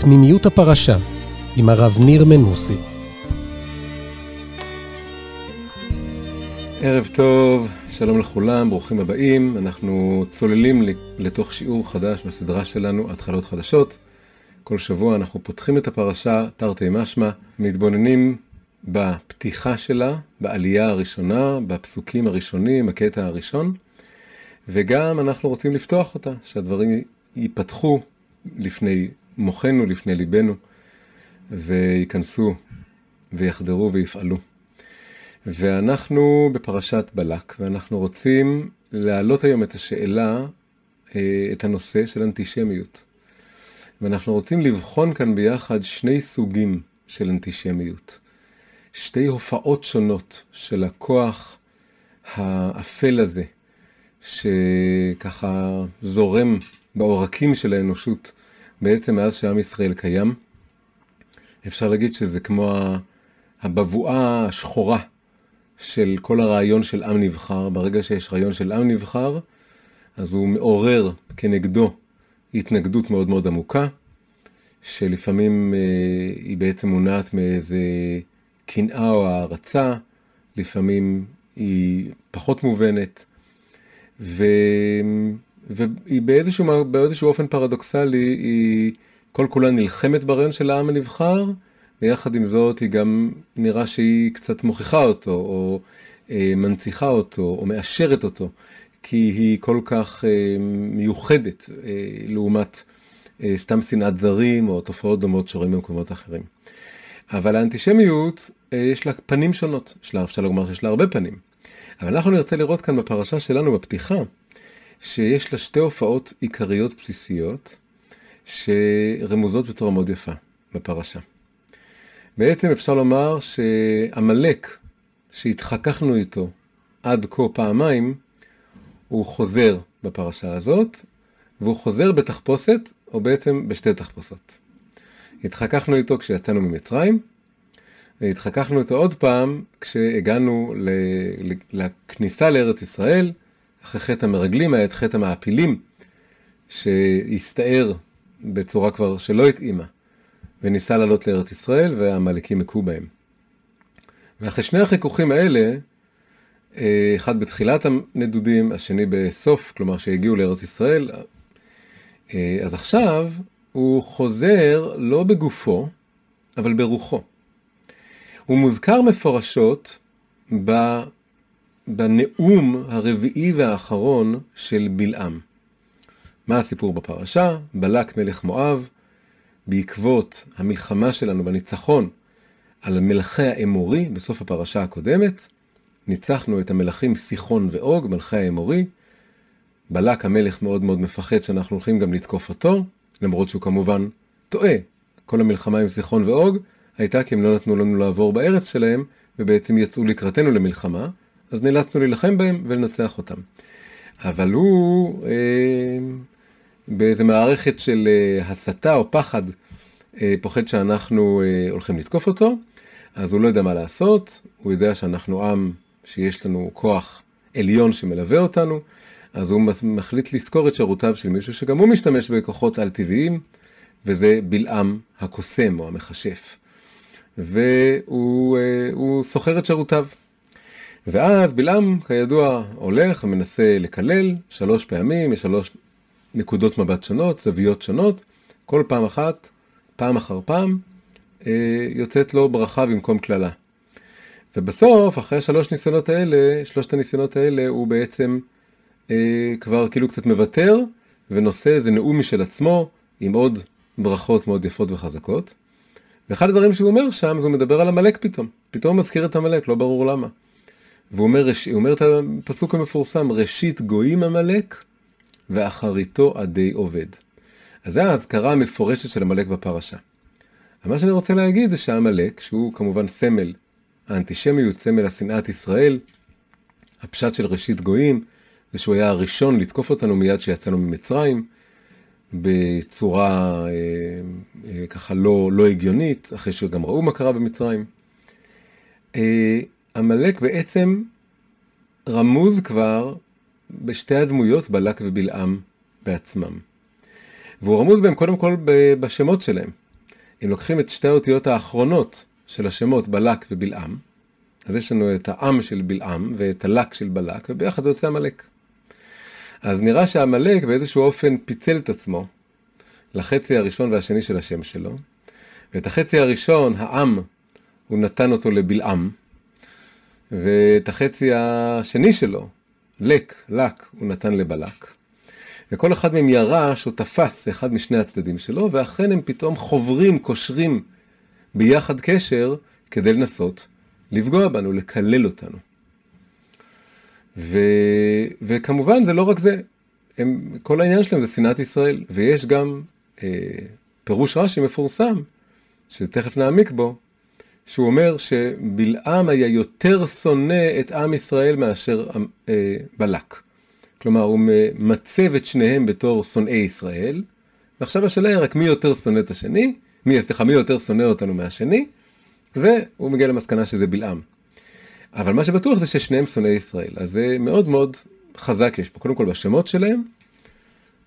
פנימיות הפרשה, עם הרב ניר מנוסי. ערב טוב, שלום לכולם, ברוכים הבאים. אנחנו צוללים לתוך שיעור חדש בסדרה שלנו, התחלות חדשות. כל שבוע אנחנו פותחים את הפרשה, תרתי משמע, מתבוננים בפתיחה שלה, בעלייה הראשונה, בפסוקים הראשונים, הקטע הראשון, וגם אנחנו רוצים לפתוח אותה, שהדברים ייפתחו לפני מוחנו, לפני ליבנו, וייכנסו ויחדרו ויפעלו. ואנחנו בפרשת בלק, ואנחנו רוצים להעלות היום את השאלה, אה, את הנושא של אנטישמיות. ואנחנו רוצים לבחון כאן ביחד שני סוגים של אנטישמיות. שתי הופעות שונות של הכוח האפל הזה, שככה זורם בעורקים של האנושות בעצם מאז שעם ישראל קיים. אפשר להגיד שזה כמו הבבואה השחורה של כל הרעיון של עם נבחר. ברגע שיש רעיון של עם נבחר, אז הוא מעורר כנגדו התנגדות מאוד מאוד עמוקה, שלפעמים אה, היא בעצם מונעת מאיזה קנאה או הערצה, לפעמים היא פחות מובנת, ו... והיא באיזשהו, באיזשהו אופן פרדוקסלי, היא כל כולה נלחמת ברעיון של העם הנבחר, ויחד עם זאת היא גם נראה שהיא קצת מוכיחה אותו, או אה, מנציחה אותו, או מאשרת אותו, כי היא כל כך אה, מיוחדת אה, לעומת אה, סתם שנאת זרים, או תופעות דומות שרואים במקומות אחרים. אבל האנטישמיות, אה, יש לה פנים שונות, יש לה, אפשר לומר שיש לה הרבה פנים. אבל אנחנו נרצה לראות כאן בפרשה שלנו, בפתיחה, שיש לה שתי הופעות עיקריות בסיסיות, שרמוזות בצורה מאוד יפה בפרשה. בעצם אפשר לומר שעמלק, שהתחככנו איתו עד כה פעמיים, הוא חוזר בפרשה הזאת, והוא חוזר בתחפושת, או בעצם בשתי תחפושות. התחככנו איתו כשיצאנו ממצרים, והתחככנו איתו עוד פעם כשהגענו לכניסה לארץ ישראל, אחרי חטא המרגלים היה את חטא המעפילים, שהסתער בצורה כבר שלא התאימה, וניסה לעלות לארץ ישראל, והעמלקים הכו בהם. ואחרי שני החיכוכים האלה, אה, אחד בתחילת הנדודים, השני בסוף, כלומר שהגיעו לארץ ישראל, אה, אז עכשיו הוא חוזר לא בגופו, אבל ברוחו. הוא מוזכר מפורשות בנאום הרביעי והאחרון של בלעם. מה הסיפור בפרשה? בלק מלך מואב, בעקבות המלחמה שלנו בניצחון על מלכי האמורי בסוף הפרשה הקודמת, ניצחנו את המלכים סיחון ואוג, מלכי האמורי. בלק המלך מאוד מאוד מפחד שאנחנו הולכים גם לתקוף אותו, למרות שהוא כמובן טועה. כל המלחמה עם סיחון ואוג הייתה כי הם לא נתנו לנו לעבור בארץ שלהם, ובעצם יצאו לקראתנו למלחמה, אז נאלצנו להילחם בהם ולנצח אותם. אבל הוא אה, באיזה מערכת של אה, הסתה או פחד, אה, פוחד שאנחנו אה, הולכים לתקוף אותו, אז הוא לא יודע מה לעשות, הוא יודע שאנחנו עם שיש לנו כוח עליון שמלווה אותנו, אז הוא מחליט לזכור את שירותיו של מישהו שגם הוא משתמש בכוחות על-טבעיים, וזה בלעם הקוסם או המכשף. והוא אה, שוכר את שירותיו. ואז בלעם, כידוע, הולך ומנסה לקלל שלוש פעמים, יש שלוש נקודות מבט שונות, זוויות שונות, כל פעם אחת, פעם אחר פעם, אה, יוצאת לו ברכה במקום קללה. ובסוף, אחרי שלוש ניסיונות האלה, שלושת הניסיונות האלה, הוא בעצם אה, כבר כאילו קצת מוותר, ונושא איזה נאום משל עצמו, עם עוד ברכות מאוד יפות וחזקות. ואחד הדברים שהוא אומר שם, זה הוא מדבר על עמלק פתאום. פתאום מזכיר את עמלק, לא ברור למה. והוא אומר, אומר את הפסוק המפורסם, ראשית גויים עמלק, ואחריתו עדי עובד. אז זו האזכרה המפורשת של עמלק בפרשה. מה שאני רוצה להגיד זה שעמלק, שהוא כמובן סמל האנטישמיות, סמל השנאת ישראל, הפשט של ראשית גויים, זה שהוא היה הראשון לתקוף אותנו מיד שיצאנו ממצרים, בצורה אה, אה, ככה לא, לא הגיונית, אחרי שגם ראו מה קרה במצרים. אה, עמלק בעצם רמוז כבר בשתי הדמויות, בלק ובלעם בעצמם. והוא רמוז בהם קודם כל בשמות שלהם. אם לוקחים את שתי האותיות האחרונות של השמות בלק ובלעם, אז יש לנו את העם של בלעם ואת הלק של בלק, וביחד זה יוצא עמלק. אז נראה שעמלק באיזשהו אופן פיצל את עצמו לחצי הראשון והשני של השם שלו, ואת החצי הראשון, העם, הוא נתן אותו לבלעם, ואת החצי השני שלו, לק, לק, הוא נתן לבלק. וכל אחד מהם ירש או תפס אחד משני הצדדים שלו, ואכן הם פתאום חוברים, קושרים ביחד קשר כדי לנסות לפגוע בנו, לקלל אותנו. ו... וכמובן זה לא רק זה, הם, כל העניין שלהם זה שנאת ישראל, ויש גם אה, פירוש רש"י מפורסם, שתכף נעמיק בו, שהוא אומר שבלעם היה יותר שונא את עם ישראל מאשר אה, בלק. כלומר, הוא מצב את שניהם בתור שונאי ישראל, ועכשיו השאלה היא רק מי יותר שונא את השני, מי, סליחה, מי יותר שונא אותנו מהשני, והוא מגיע למסקנה שזה בלעם. אבל מה שבטוח זה ששניהם שונאי ישראל, אז זה מאוד מאוד חזק יש פה, קודם כל בשמות שלהם,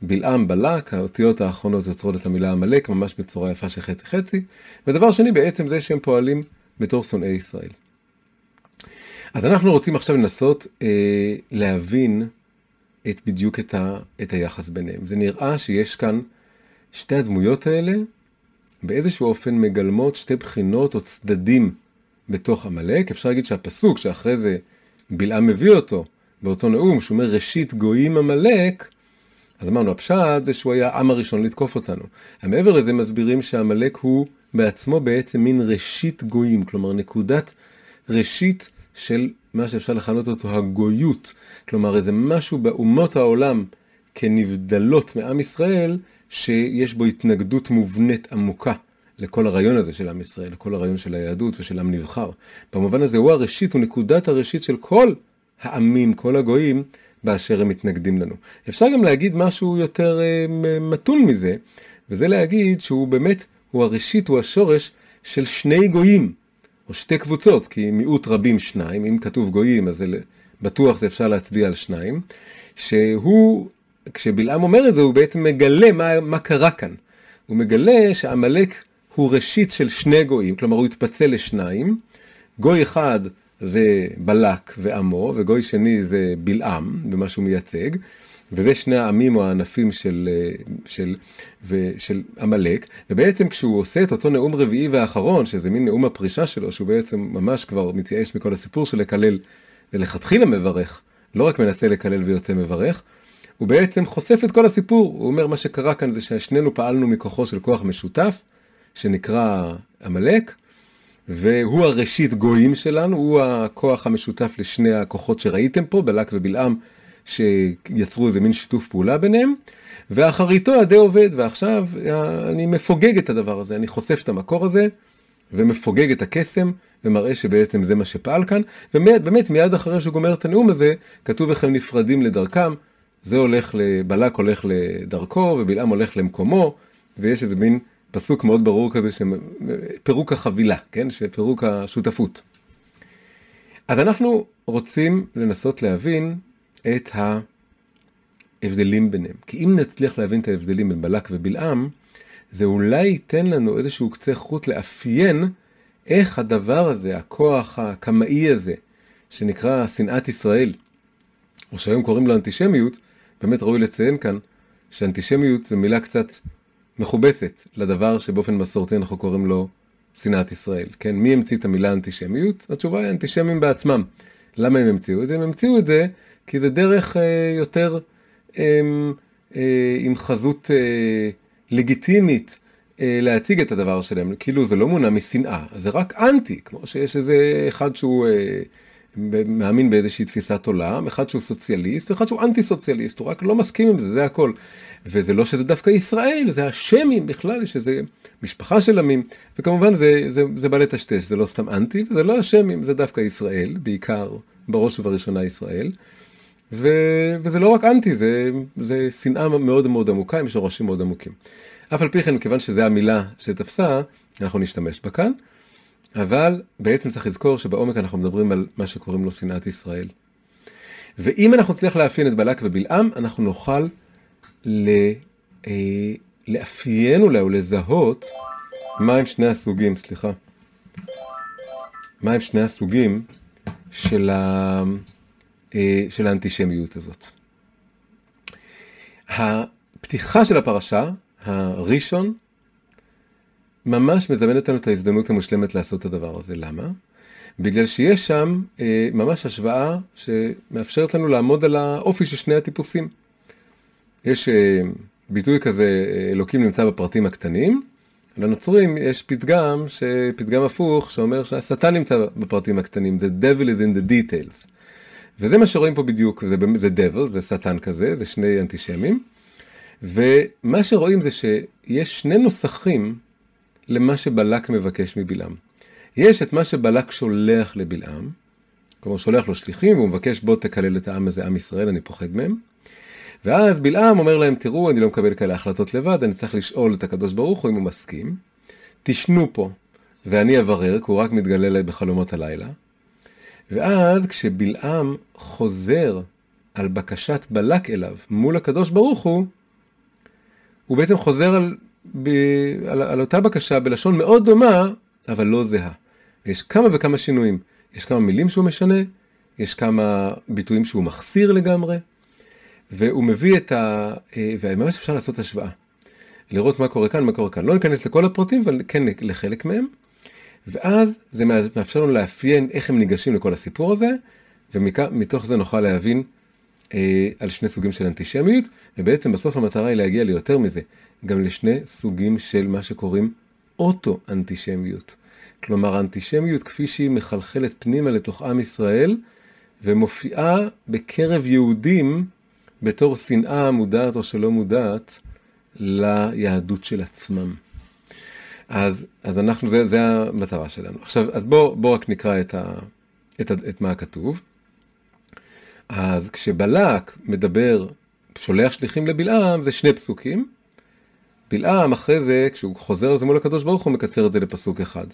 בלעם בלק, האותיות האחרונות יוצרות את המילה עמלק ממש בצורה יפה של חצי חצי, ודבר שני בעצם זה שהם פועלים בתור שונאי ישראל. אז אנחנו רוצים עכשיו לנסות אה, להבין את בדיוק את, ה, את היחס ביניהם. זה נראה שיש כאן שתי הדמויות האלה באיזשהו אופן מגלמות שתי בחינות או צדדים בתוך עמלק. אפשר להגיד שהפסוק שאחרי זה בלעם מביא אותו באותו נאום, שהוא אומר ראשית גויים עמלק, אז אמרנו הפשט זה שהוא היה העם הראשון לתקוף אותנו. מעבר לזה מסבירים שעמלק הוא בעצמו בעצם מין ראשית גויים, כלומר נקודת ראשית של מה שאפשר לכנות אותו הגויות, כלומר איזה משהו באומות העולם כנבדלות מעם ישראל, שיש בו התנגדות מובנית עמוקה לכל הרעיון הזה של עם ישראל, לכל הרעיון של היהדות ושל עם נבחר. במובן הזה הוא הראשית, הוא נקודת הראשית של כל העמים, כל הגויים, באשר הם מתנגדים לנו. אפשר גם להגיד משהו יותר אה, מתון מזה, וזה להגיד שהוא באמת, הוא הראשית, הוא השורש של שני גויים, או שתי קבוצות, כי מיעוט רבים שניים, אם כתוב גויים אז זה בטוח זה אפשר להצביע על שניים, שהוא, כשבלעם אומר את זה, הוא בעצם מגלה מה, מה קרה כאן. הוא מגלה שעמלק הוא ראשית של שני גויים, כלומר הוא התפצל לשניים, גוי אחד זה בלק ועמו, וגוי שני זה בלעם, במה שהוא מייצג, וזה שני העמים או הענפים של, של, של עמלק, ובעצם כשהוא עושה את אותו נאום רביעי ואחרון, שזה מין נאום הפרישה שלו, שהוא בעצם ממש כבר מתייאש מכל הסיפור של לקלל, ולכתחילה מברך, לא רק מנסה לקלל ויוצא מברך, הוא בעצם חושף את כל הסיפור, הוא אומר מה שקרה כאן זה ששנינו פעלנו מכוחו של כוח משותף, שנקרא עמלק, והוא הראשית גויים שלנו, הוא הכוח המשותף לשני הכוחות שראיתם פה, בלק ובלעם, שיצרו איזה מין שיתוף פעולה ביניהם, ואחריתו הדי עובד, ועכשיו אני מפוגג את הדבר הזה, אני חושף את המקור הזה, ומפוגג את הקסם, ומראה שבעצם זה מה שפעל כאן, ובאמת מיד אחרי שהוא גומר את הנאום הזה, כתוב איך הם נפרדים לדרכם, זה הולך, בלק הולך לדרכו, ובלעם הולך למקומו, ויש איזה מין פסוק מאוד ברור כזה, פירוק החבילה, כן? שפירוק השותפות. אז אנחנו רוצים לנסות להבין את ההבדלים ביניהם. כי אם נצליח להבין את ההבדלים בין בלק ובלעם, זה אולי ייתן לנו איזשהו קצה חוט לאפיין איך הדבר הזה, הכוח הקמאי הזה, שנקרא שנאת ישראל, או שהיום קוראים לו אנטישמיות, באמת ראוי לציין כאן שאנטישמיות זו מילה קצת מכובסת לדבר שבאופן מסורתי אנחנו קוראים לו שנאת ישראל. כן, מי המציא את המילה אנטישמיות? התשובה היא אנטישמים בעצמם. למה הם המציאו את זה? הם המציאו את זה כי זה דרך אה, יותר אה, אה, עם חזות אה, לגיטימית אה, להציג את הדבר שלהם. כאילו זה לא מונע משנאה, זה רק אנטי, כמו שיש איזה אחד שהוא... אה, מאמין באיזושהי תפיסת עולם, אחד שהוא סוציאליסט, אחד שהוא אנטי סוציאליסט, הוא רק לא מסכים עם זה, זה הכל. וזה לא שזה דווקא ישראל, זה השמים בכלל, שזה משפחה של עמים, וכמובן זה, זה, זה בא לטשטש, זה לא סתם אנטי, וזה לא השמים, זה דווקא ישראל, בעיקר, בראש ובראשונה ישראל. ו, וזה לא רק אנטי, זה, זה שנאה מאוד מאוד עמוקה, עם שורשים מאוד עמוקים. אף על פי כן, מכיוון שזו המילה שתפסה, אנחנו נשתמש בה כאן. אבל בעצם צריך לזכור שבעומק אנחנו מדברים על מה שקוראים לו שנאת ישראל. ואם אנחנו נצליח לאפיין את בלק ובלעם, אנחנו נוכל ל, אה, לאפיין אולי או לזהות מה עם שני הסוגים, סליחה. מה עם שני הסוגים של, ה... אה, של האנטישמיות הזאת? הפתיחה של הפרשה, הראשון, ממש מזמנת לנו את ההזדמנות המושלמת לעשות את הדבר הזה. למה? בגלל שיש שם אה, ממש השוואה שמאפשרת לנו לעמוד על האופי של שני הטיפוסים. יש אה, ביטוי כזה, אלוקים נמצא בפרטים הקטנים, לנוצרים יש פתגם, פתגם הפוך, שאומר שהשטן נמצא בפרטים הקטנים, the devil is in the details. וזה מה שרואים פה בדיוק, זה, זה devil, זה שטן כזה, זה שני אנטישמים. ומה שרואים זה שיש שני נוסחים למה שבלק מבקש מבלעם. יש את מה שבלק שולח לבלעם, כלומר שולח לו שליחים והוא מבקש בוא תקלל את העם הזה, עם ישראל, אני פוחד מהם. ואז בלעם אומר להם, תראו, אני לא מקבל כאלה החלטות לבד, אני צריך לשאול את הקדוש ברוך הוא אם הוא מסכים. תשנו פה, ואני אברר, כי הוא רק מתגלה לי בחלומות הלילה. ואז כשבלעם חוזר על בקשת בלק אליו מול הקדוש ברוך הוא, הוא בעצם חוזר על, ב, על, על אותה בקשה בלשון מאוד דומה, אבל לא זהה. יש כמה וכמה שינויים. יש כמה מילים שהוא משנה, יש כמה ביטויים שהוא מחסיר לגמרי, והוא מביא את ה... אה, וממש אפשר לעשות השוואה. לראות מה קורה כאן, מה קורה כאן. לא ניכנס לכל הפרטים, אבל כן לחלק מהם. ואז זה מאפשר לנו לאפיין איך הם ניגשים לכל הסיפור הזה, ומתוך זה נוכל להבין אה, על שני סוגים של אנטישמיות, ובעצם בסוף המטרה היא להגיע ליותר מזה, גם לשני סוגים של מה שקוראים אוטו-אנטישמיות. כלומר, אנטישמיות כפי שהיא מחלחלת פנימה לתוך עם ישראל, ומופיעה בקרב יהודים בתור שנאה מודעת או שלא מודעת ליהדות של עצמם. אז, אז אנחנו, זה, זה המטרה שלנו. עכשיו, אז בואו בוא רק נקרא את, ה, את, ה, את מה כתוב. אז כשבלק מדבר, שולח שליחים לבלעם, זה שני פסוקים. בלעם אחרי זה, כשהוא חוזר לזה מול הקדוש ברוך הוא, מקצר את זה לפסוק אחד.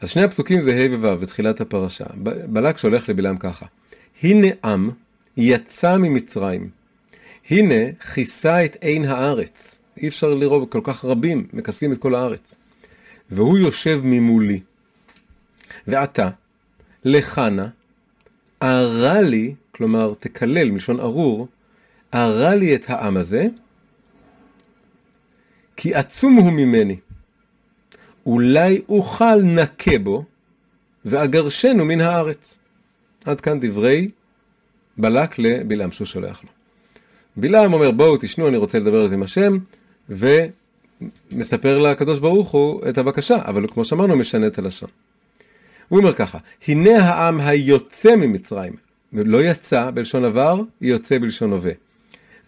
אז שני הפסוקים זה ה' וו' בתחילת הפרשה. בלק שולח לבלעם ככה: הנה עם יצא ממצרים. הנה כיסה את עין הארץ. אי אפשר לראות כל כך רבים מכסים את כל הארץ. והוא יושב ממולי. ועתה, לחנה, ארה לי, כלומר תקלל מלשון ארור, ארה לי את העם הזה, כי עצום הוא ממני. אולי אוכל נקה בו, ואגרשנו מן הארץ. עד כאן דברי בלק לבלעם שהוא שולח לו. בלעם אומר בואו תשנו אני רוצה לדבר על זה עם השם ומספר לקדוש ברוך הוא את הבקשה אבל כמו שאמרנו משנה את הלשון. הוא אומר ככה הנה העם היוצא ממצרים לא יצא בלשון עבר יוצא בלשון הווה.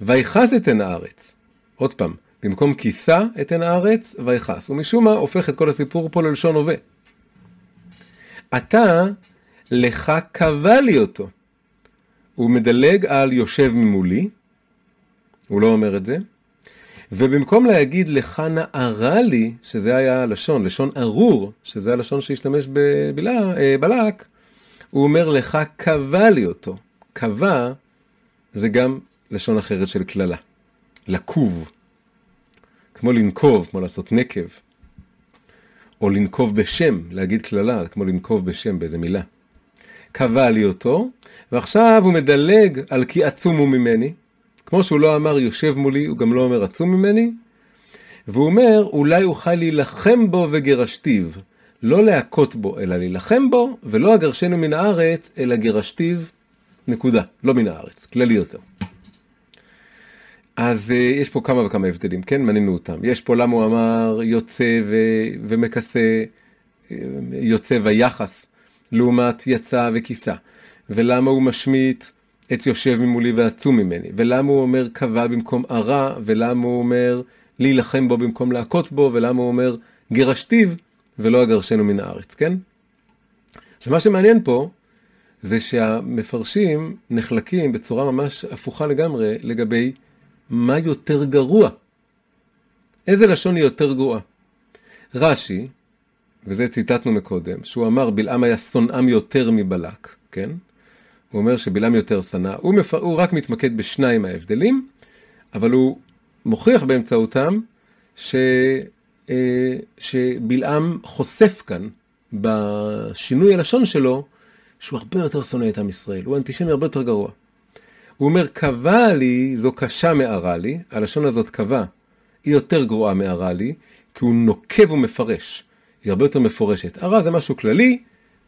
ויחס את עין הארץ עוד פעם במקום כיסה את עין הארץ ויחס ומשום מה הופך את כל הסיפור פה ללשון הווה. אתה לך קבע לי אותו הוא מדלג על יושב ממולי, הוא לא אומר את זה, ובמקום להגיד לך נערה לי, שזה היה הלשון, לשון ארור, שזה הלשון שהשתמש בבלק, הוא אומר לך קבע לי אותו. קבע זה גם לשון אחרת של קללה. לקוב. כמו לנקוב, כמו לעשות נקב. או לנקוב בשם, להגיד קללה, כמו לנקוב בשם באיזה מילה. קבע לי אותו, ועכשיו הוא מדלג על כי עצום הוא ממני. כמו שהוא לא אמר יושב מולי, הוא גם לא אומר עצום ממני. והוא אומר, אולי אוכל להילחם בו וגרשתיו. לא להכות בו, אלא להילחם בו, ולא אגרשנו מן הארץ, אלא גרשתיו, נקודה. לא מן הארץ, כללי יותר. אז uh, יש פה כמה וכמה הבדלים, כן? מנינו אותם. יש פה למה הוא אמר יוצא ו- ומכסה, אה, יוצא ויחס. לעומת יצא וכיסה, ולמה הוא משמיט את יושב ממולי ועצום ממני, ולמה הוא אומר קבע במקום ערה, ולמה הוא אומר להילחם בו במקום להכות בו, ולמה הוא אומר גירשתיו ולא אגרשנו מן הארץ, כן? עכשיו מה שמעניין פה זה שהמפרשים נחלקים בצורה ממש הפוכה לגמרי לגבי מה יותר גרוע. איזה לשון היא יותר גרועה? רש"י, וזה ציטטנו מקודם, שהוא אמר בלעם היה שונאם יותר מבלק, כן? הוא אומר שבלעם יותר שנא, הוא, מפ... הוא רק מתמקד בשניים ההבדלים, אבל הוא מוכיח באמצעותם ש... אה, שבלעם חושף כאן בשינוי הלשון שלו, שהוא הרבה יותר שונא את עם ישראל, הוא אנטישמי הרבה יותר גרוע. הוא אומר, קבע לי זו קשה מערה לי, הלשון הזאת קבע, היא יותר גרועה מערה לי, כי הוא נוקב ומפרש, היא הרבה יותר מפורשת. ערה זה משהו כללי,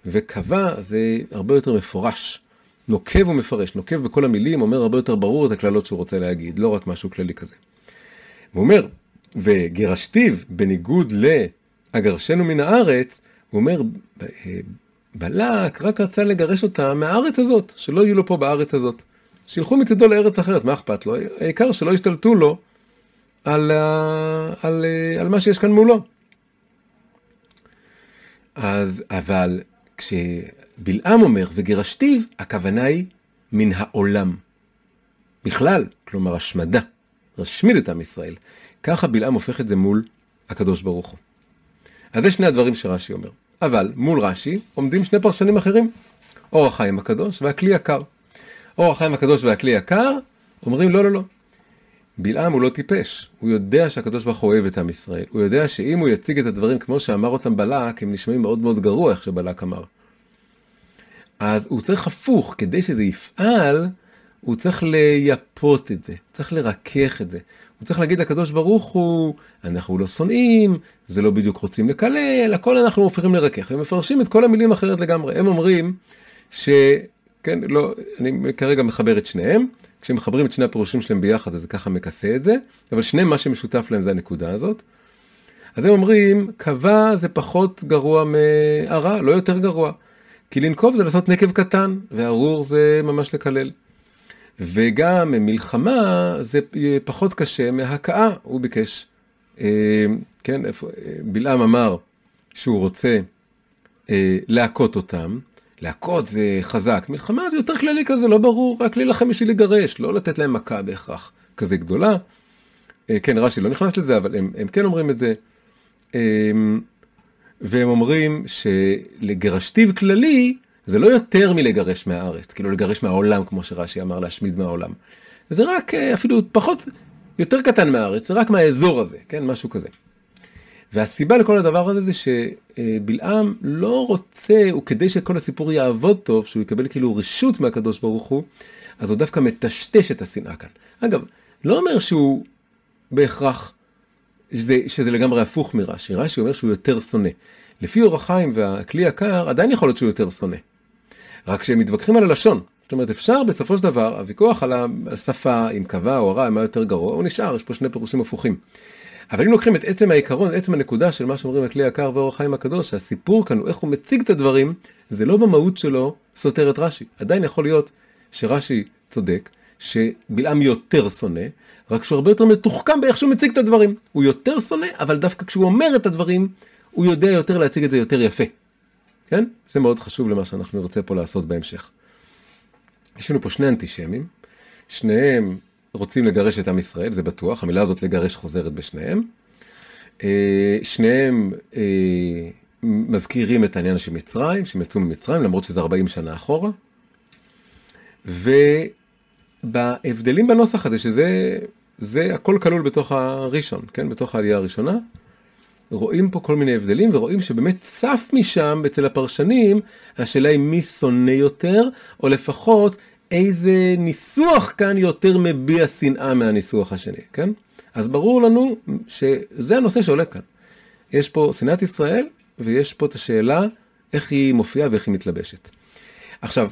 וקבע זה הרבה יותר מפורש. נוקב ומפרש, נוקב בכל המילים, אומר הרבה יותר ברור את הקללות שהוא רוצה להגיד, לא רק משהו כללי כזה. הוא אומר, וגירשתיו, בניגוד לאגרשנו מן הארץ, הוא אומר, בלק רק רצה לגרש אותם מהארץ הזאת, שלא יהיו לו פה בארץ הזאת. שילכו מצדו לארץ אחרת, מה אכפת לו? העיקר שלא ישתלטו לו על, על, על מה שיש כאן מולו. אז, אבל כשבלעם אומר וגירשתיו, הכוונה היא מן העולם. בכלל, כלומר השמדה, להשמיד את עם ישראל. ככה בלעם הופך את זה מול הקדוש ברוך הוא. אז זה שני הדברים שרש"י אומר. אבל מול רש"י עומדים שני פרשנים אחרים, אור החיים הקדוש והכלי יקר. אור החיים הקדוש והכלי יקר אומרים לא לא לא. בלעם הוא לא טיפש, הוא יודע שהקדוש ברוך הוא אוהב את עם ישראל, הוא יודע שאם הוא יציג את הדברים כמו שאמר אותם בלק, הם נשמעים מאוד מאוד גרוע איך שבלק אמר. אז הוא צריך הפוך, כדי שזה יפעל, הוא צריך לייפות את זה, צריך לרכך את זה. הוא צריך להגיד לקדוש ברוך הוא, אנחנו לא שונאים, זה לא בדיוק רוצים לקלל, הכל אנחנו הופכים לרכך. הם מפרשים את כל המילים אחרת לגמרי. הם אומרים ש... כן, לא, אני כרגע מחבר את שניהם. כשמחברים את שני הפירושים שלהם ביחד, אז זה ככה מכסה את זה, אבל שניהם מה שמשותף להם זה הנקודה הזאת. אז הם אומרים, קבע זה פחות גרוע מערה, לא יותר גרוע. כי לנקוב זה לעשות נקב קטן, וארור זה ממש לקלל. וגם מלחמה זה פחות קשה מהכאה, הוא ביקש, אה, כן, אה, בלעם אמר שהוא רוצה אה, להכות אותם, להכות זה חזק, מלחמה זה יותר כללי כזה, לא ברור, רק להילחם בשביל לגרש, לא לתת להם מכה בהכרח כזה גדולה. כן, רש"י לא נכנס לזה, אבל הם, הם כן אומרים את זה. והם אומרים שלגרשתיו כללי, זה לא יותר מלגרש מהארץ, כאילו לגרש מהעולם, כמו שרש"י אמר, להשמיד מהעולם. זה רק אה, אפילו פחות, יותר קטן מהארץ, זה רק מהאזור הזה, כן, משהו כזה. והסיבה לכל הדבר הזה זה שבלעם לא רוצה, וכדי שכל הסיפור יעבוד טוב, שהוא יקבל כאילו רשות מהקדוש ברוך הוא, אז הוא דווקא מטשטש את השנאה כאן. אגב, לא אומר שהוא בהכרח, שזה, שזה לגמרי הפוך מרש"י, רש"י אומר שהוא יותר שונא. לפי אור החיים והכלי יקר, עדיין יכול להיות שהוא יותר שונא. רק שהם מתווכחים על הלשון. זאת אומרת, אפשר בסופו של דבר, הוויכוח על השפה, אם קבע או הרע, מה יותר גרוע, הוא נשאר, יש פה שני פירושים הפוכים. אבל אם לוקחים את עצם העיקרון, עצם הנקודה של מה שאומרים הכלי יקר ואור החיים הקדוש, שהסיפור כאן הוא איך הוא מציג את הדברים, זה לא במהות שלו סותר את רש"י. עדיין יכול להיות שרש"י צודק, שבלעם יותר שונא, רק שהוא הרבה יותר מתוחכם באיך שהוא מציג את הדברים. הוא יותר שונא, אבל דווקא כשהוא אומר את הדברים, הוא יודע יותר להציג את זה יותר יפה. כן? זה מאוד חשוב למה שאנחנו נרצה פה לעשות בהמשך. יש לנו פה שני אנטישמים, שניהם רוצים לגרש את עם ישראל, זה בטוח, המילה הזאת לגרש חוזרת בשניהם. אה, שניהם אה, מזכירים את העניין של מצרים, שהם יצאו ממצרים, למרות שזה 40 שנה אחורה. ובהבדלים בנוסח הזה, שזה זה הכל כלול בתוך הראשון, כן? בתוך העלייה הראשונה. רואים פה כל מיני הבדלים ורואים שבאמת צף משם אצל הפרשנים השאלה היא מי שונא יותר או לפחות איזה ניסוח כאן יותר מביע שנאה מהניסוח השני, כן? אז ברור לנו שזה הנושא שעולה כאן. יש פה שנאת ישראל ויש פה את השאלה איך היא מופיעה ואיך היא מתלבשת. עכשיו,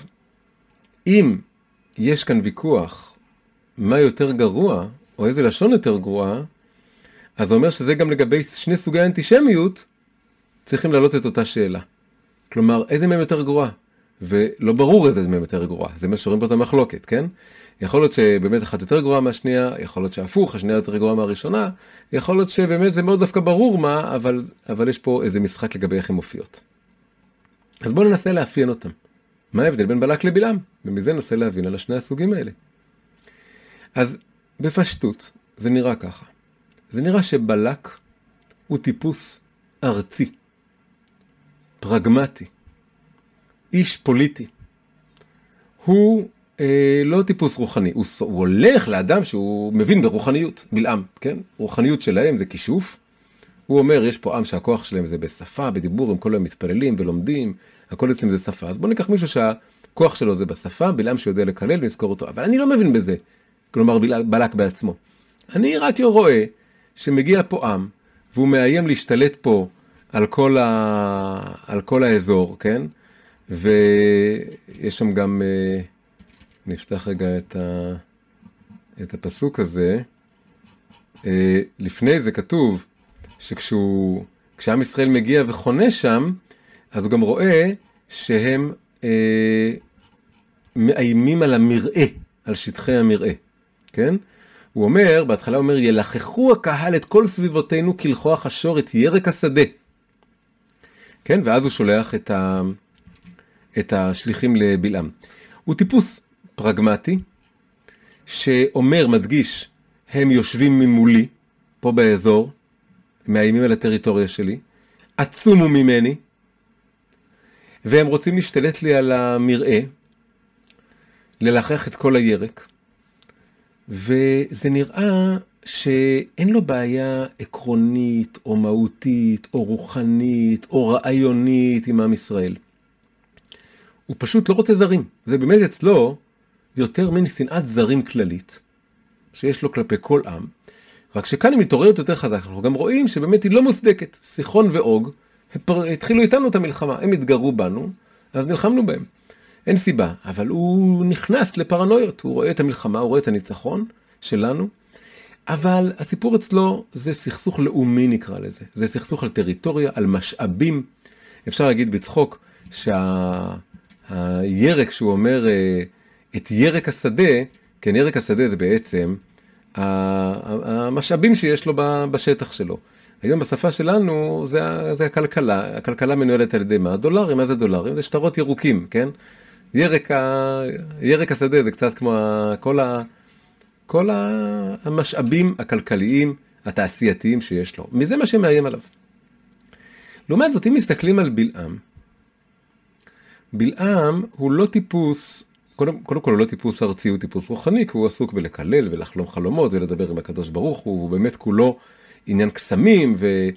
אם יש כאן ויכוח מה יותר גרוע או איזה לשון יותר גרועה, אז זה אומר שזה גם לגבי שני סוגי אנטישמיות, צריכים להעלות את אותה שאלה. כלומר, איזה מהם יותר גרועה? ולא ברור איזה מהם יותר גרועה, זה מה שרואים פה את המחלוקת, כן? יכול להיות שבאמת אחת יותר גרועה מהשנייה, יכול להיות שהפוך, השנייה יותר גרועה מהראשונה, יכול להיות שבאמת זה מאוד דווקא ברור מה, אבל, אבל יש פה איזה משחק לגבי איך הן מופיעות. אז בואו ננסה לאפיין אותם. מה ההבדל בין בלק לבלעם? ומזה ננסה להבין על השני הסוגים האלה. אז בפשטות, זה נראה ככה. זה נראה שבלק הוא טיפוס ארצי, פרגמטי, איש פוליטי. הוא אה, לא טיפוס רוחני, הוא, הוא הולך לאדם שהוא מבין ברוחניות, בלעם, כן? רוחניות שלהם זה כישוף, הוא אומר, יש פה עם שהכוח שלהם זה בשפה, בדיבור, הם כל היום מתפללים ולומדים, הכל אצלם זה שפה. אז בוא ניקח מישהו שהכוח שלו זה בשפה, בלעם שיודע לקלל ולזכור אותו. אבל אני לא מבין בזה. כלומר, בלק בעצמו. אני רק רואה שמגיע פה עם, והוא מאיים להשתלט פה על כל, ה... על כל האזור, כן? ויש שם גם, אה, נפתח רגע את, ה... את הפסוק הזה. אה, לפני זה כתוב שכשהוא, כשעם ישראל מגיע וחונה שם, אז הוא גם רואה שהם אה, מאיימים על המרעה, על שטחי המרעה, כן? הוא אומר, בהתחלה הוא אומר, ילחכו הקהל את כל סביבותינו כלכוח השור את ירק השדה. כן, ואז הוא שולח את, ה, את השליחים לבלעם. הוא טיפוס פרגמטי, שאומר, מדגיש, הם יושבים ממולי, פה באזור, מאיימים על הטריטוריה שלי, עצומו ממני, והם רוצים להשתלט לי על המרעה, ללחך את כל הירק, וזה נראה שאין לו בעיה עקרונית, או מהותית, או רוחנית, או רעיונית עם עם ישראל. הוא פשוט לא רוצה זרים. זה באמת אצלו יותר מן שנאת זרים כללית, שיש לו כלפי כל עם. רק שכאן היא מתעוררת יותר חזק, אנחנו גם רואים שבאמת היא לא מוצדקת. סיחון ואוג התחילו איתנו את המלחמה, הם התגרו בנו, אז נלחמנו בהם. אין סיבה, אבל הוא נכנס לפרנויות, הוא רואה את המלחמה, הוא רואה את הניצחון שלנו, אבל הסיפור אצלו זה סכסוך לאומי נקרא לזה, זה סכסוך על טריטוריה, על משאבים. אפשר להגיד בצחוק שהירק שה... שהוא אומר אה, את ירק השדה, כן ירק השדה זה בעצם המשאבים שיש לו בשטח שלו. היום בשפה שלנו זה, זה הכלכלה, הכלכלה מנוהלת על ידי מה? דולרים, מה זה דולרים? זה שטרות ירוקים, כן? ירק, ה... ירק השדה זה קצת כמו כל, ה... כל המשאבים הכלכליים, התעשייתיים שיש לו. מזה מה שמאיים עליו. לעומת זאת, אם מסתכלים על בלעם, בלעם הוא לא טיפוס, קודם, קודם כל הוא לא טיפוס ארצי, הוא טיפוס רוחני, כי הוא עסוק בלקלל ולחלום חלומות ולדבר עם הקדוש ברוך הוא, הוא באמת כולו עניין קסמים, ו...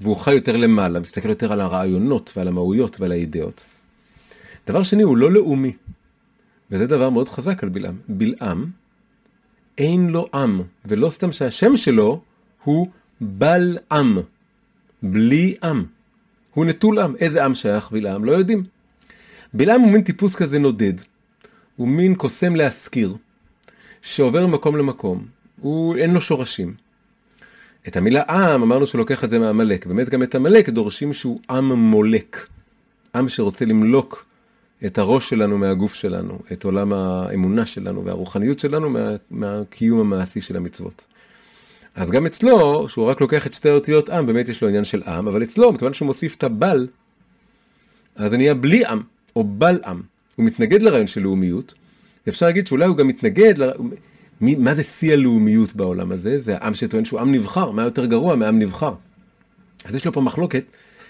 והוא חי יותר למעלה, מסתכל יותר על הרעיונות ועל המהויות ועל האידאות. דבר שני, הוא לא לאומי, וזה דבר מאוד חזק על בלעם. בלעם, אין לו עם, ולא סתם שהשם שלו הוא בל עם, בלי עם. הוא נטול עם. איזה עם שייך בלעם? לא יודעים. בלעם הוא מין טיפוס כזה נודד. הוא מין קוסם להשכיר, שעובר ממקום למקום. הוא, אין לו שורשים. את המילה עם, אמרנו שהוא לוקח את זה מעמלק. באמת גם את עמלק דורשים שהוא עם מולק. עם שרוצה למלוק את הראש שלנו מהגוף שלנו, את עולם האמונה שלנו והרוחניות שלנו מה, מהקיום המעשי של המצוות. אז גם אצלו, שהוא רק לוקח את שתי האותיות עם, באמת יש לו עניין של עם, אבל אצלו, מכיוון שהוא מוסיף את הבל, אז זה נהיה בלי עם, או בל עם. הוא מתנגד לרעיון של לאומיות, ואפשר להגיד שאולי הוא גם מתנגד, ל... מי, מה זה שיא הלאומיות בעולם הזה? זה העם שטוען שהוא עם נבחר, מה יותר גרוע מעם נבחר. אז יש לו פה מחלוקת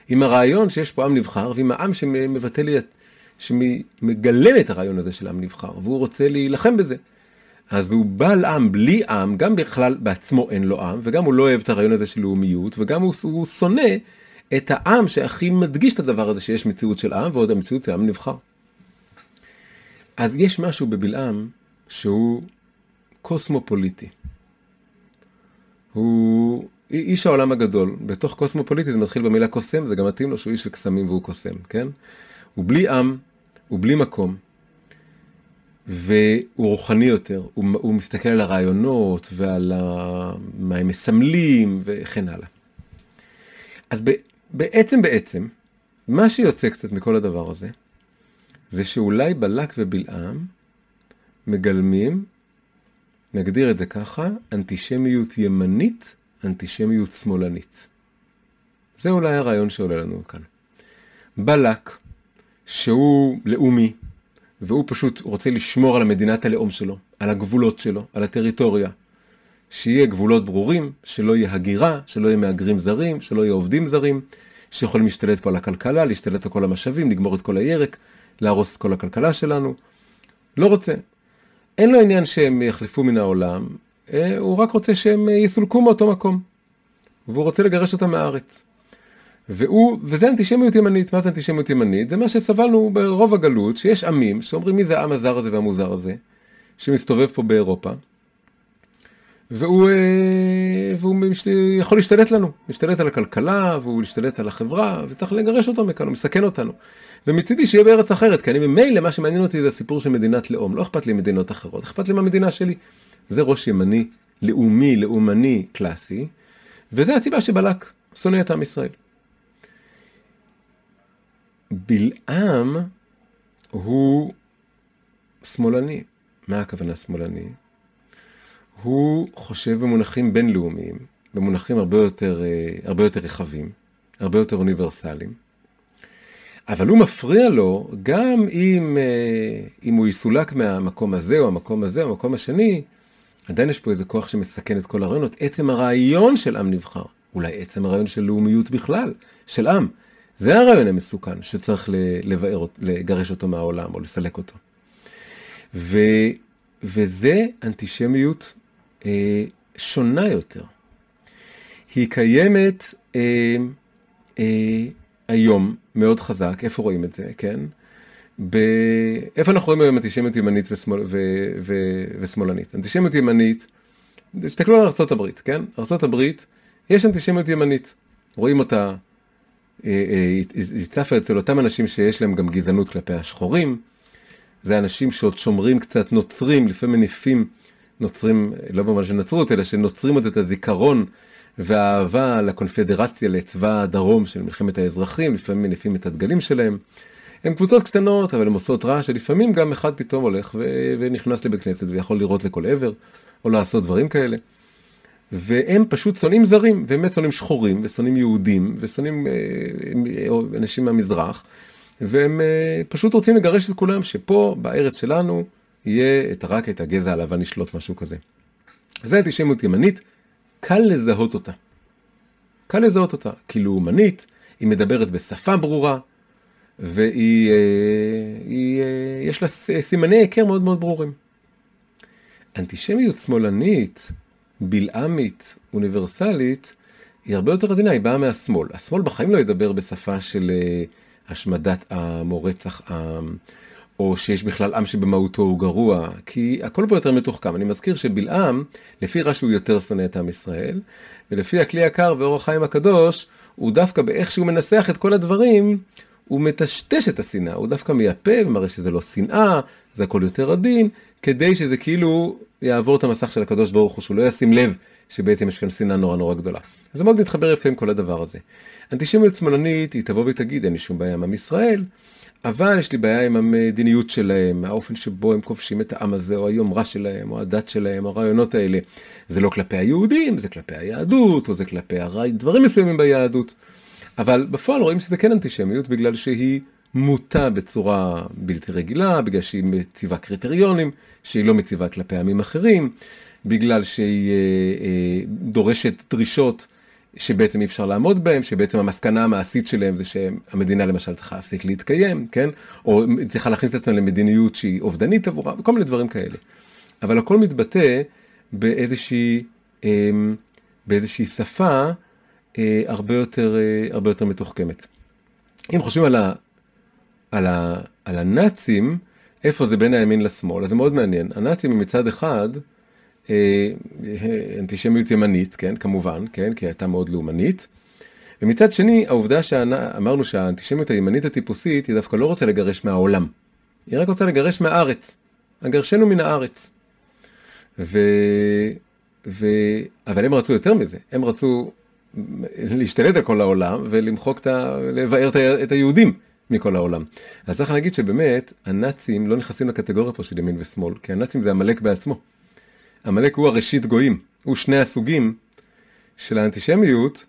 עם הרעיון שיש פה עם נבחר, ועם העם שמבטא לי. שמגלם את הרעיון הזה של עם נבחר, והוא רוצה להילחם בזה. אז הוא בעל עם בלי עם, גם בכלל בעצמו אין לו עם, וגם הוא לא אוהב את הרעיון הזה של לאומיות, וגם הוא, הוא שונא את העם שהכי מדגיש את הדבר הזה שיש מציאות של עם, ועוד המציאות של עם נבחר. אז יש משהו בבלעם שהוא קוסמופוליטי. הוא איש העולם הגדול. בתוך קוסמופוליטי זה מתחיל במילה קוסם, זה גם מתאים לו שהוא איש של קסמים והוא קוסם, כן? הוא בלי עם, הוא בלי מקום, והוא רוחני יותר, הוא, הוא מסתכל על הרעיונות ועל ה... מה הם מסמלים וכן הלאה. אז בעצם בעצם, מה שיוצא קצת מכל הדבר הזה, זה שאולי בלק ובלעם מגלמים, נגדיר את זה ככה, אנטישמיות ימנית, אנטישמיות שמאלנית. זה אולי הרעיון שעולה לנו כאן. בלק שהוא לאומי, והוא פשוט רוצה לשמור על המדינת הלאום שלו, על הגבולות שלו, על הטריטוריה. שיהיה גבולות ברורים, שלא יהיה הגירה, שלא יהיה מהגרים זרים, שלא יהיה עובדים זרים, שיכולים להשתלט פה על הכלכלה, להשתלט על כל המשאבים, לגמור את כל הירק, להרוס את כל הכלכלה שלנו. לא רוצה. אין לו עניין שהם יחלפו מן העולם, אה, הוא רק רוצה שהם יסולקו מאותו מקום. והוא רוצה לגרש אותם מהארץ. והוא, וזה אנטישמיות ימנית, מה זה אנטישמיות ימנית? זה מה שסבלנו ברוב הגלות, שיש עמים שאומרים מי זה העם הזר הזה והמוזר הזה, שמסתובב פה באירופה, והוא, אה, והוא יכול להשתלט לנו, להשתלט על הכלכלה, והוא להשתלט על החברה, וצריך לגרש אותו מכאן, הוא מסכן אותנו. ומצידי שיהיה בארץ אחרת, כי אני ממילא, מה שמעניין אותי זה הסיפור של מדינת לאום, לא אכפת לי מדינות אחרות, אכפת לי מהמדינה שלי. זה ראש ימני, לאומי, לאומני, קלאסי, וזה הסיבה שבלק שונא את עם ישראל. בלעם הוא שמאלני. מה הכוונה שמאלני? הוא חושב במונחים בינלאומיים, במונחים הרבה יותר, אה, הרבה יותר רחבים, הרבה יותר אוניברסליים. אבל הוא מפריע לו, גם אם, אה, אם הוא יסולק מהמקום הזה או המקום הזה או המקום השני, עדיין יש פה איזה כוח שמסכן את כל הרעיונות. עצם הרעיון של עם נבחר, אולי עצם הרעיון של לאומיות בכלל, של עם, זה הרעיון המסוכן שצריך לבאר, לגרש אותו מהעולם או לסלק אותו. ו, וזה אנטישמיות אה, שונה יותר. היא קיימת אה, אה, היום מאוד חזק, איפה רואים את זה, כן? ב... איפה אנחנו רואים היום אנטישמיות ימנית ושמאל... ו... ו... ושמאלנית? אנטישמיות ימנית, תסתכלו על ארה"ב, כן? ארה"ב, יש אנטישמיות ימנית. רואים אותה, אה, אה, היא צפה אצל אותם אנשים שיש להם גם גזענות כלפי השחורים. זה אנשים שעוד שומרים קצת, נוצרים, לפעמים מניפים נוצרים, לא במובן של נצרות, אלא שנוצרים עוד את הזיכרון והאהבה לקונפדרציה, לצבא הדרום של מלחמת האזרחים, לפעמים מניפים את הדגלים שלהם. הם קבוצות קטנות, אבל הן עושות רעש, שלפעמים גם אחד פתאום הולך ו- ונכנס לבית כנסת ויכול לראות לכל עבר, או לעשות דברים כאלה. והם פשוט שונאים זרים, באמת שונאים שחורים, ושונאים יהודים, ושונאים אה, אה, אנשים מהמזרח, והם אה, פשוט רוצים לגרש את כולם, שפה, בארץ שלנו, יהיה את, רק את הגזע הלבן לשלוט, משהו כזה. זה אנטישמיות ימנית, קל לזהות אותה. קל לזהות אותה, כי לאומנית, היא מדברת בשפה ברורה, והיא, אה, היא, אה, יש לה סימני היכר מאוד מאוד ברורים. אנטישמיות שמאלנית, בלעמית, אוניברסלית, היא הרבה יותר עדינה, היא באה מהשמאל. השמאל בחיים לא ידבר בשפה של אה, השמדת עם או רצח עם, או שיש בכלל עם שבמהותו הוא גרוע, כי הכל פה יותר מתוחכם. אני מזכיר שבלעם, לפי רש"י הוא יותר שונא את עם ישראל, ולפי הכלי הקר ואור החיים הקדוש, הוא דווקא באיך שהוא מנסח את כל הדברים, הוא מטשטש את השנאה, הוא דווקא מייפה ומראה שזה לא שנאה, זה הכל יותר עדין, כדי שזה כאילו יעבור את המסך של הקדוש ברוך הוא, שהוא לא ישים לב שבעצם יש כאן שנאה נורא נורא גדולה. זה מאוד מתחבר יפה עם כל הדבר הזה. אנטישמיות שמאלנית, היא תבוא ותגיד, אין לי שום בעיה עם עם ישראל, אבל יש לי בעיה עם המדיניות שלהם, האופן שבו הם כובשים את העם הזה, או היומרה שלהם, או הדת שלהם, או הרעיונות האלה. זה לא כלפי היהודים, זה כלפי היהדות, או זה כלפי הרי... דברים מסוימים ביהדות. אבל בפועל רואים שזה כן אנטישמיות, בגלל שהיא מוטה בצורה בלתי רגילה, בגלל שהיא מציבה קריטריונים, שהיא לא מציבה כלפי עמים אחרים, בגלל שהיא אה, אה, דורשת דרישות שבעצם אי אפשר לעמוד בהם, שבעצם המסקנה המעשית שלהם זה שהמדינה למשל צריכה להפסיק להתקיים, כן? או צריכה להכניס את עצמה למדיניות שהיא אובדנית עבורה, וכל מיני דברים כאלה. אבל הכל מתבטא באיזושהי, אמ, באיזושהי שפה אה, הרבה יותר, אה, הרבה יותר מתוחכמת. אם חושבים על, ה, על, ה, על הנאצים, איפה זה בין הימין לשמאל, אז זה מאוד מעניין. הנאצים מצד אחד, אה, אנטישמיות ימנית, כן, כמובן, כן, כי הייתה מאוד לאומנית. ומצד שני, העובדה שאמרנו שהאנטישמיות הימנית הטיפוסית, היא דווקא לא רוצה לגרש מהעולם. היא רק רוצה לגרש מהארץ. הגרשנו מן הארץ. ו... ו... אבל הם רצו יותר מזה, הם רצו להשתלט על כל העולם ולמחוק את ה... לבאר את היהודים מכל העולם. אז צריך להגיד שבאמת, הנאצים לא נכנסים לקטגוריה פה של ימין ושמאל, כי הנאצים זה עמלק בעצמו. עמלק הוא הראשית גויים, הוא שני הסוגים של האנטישמיות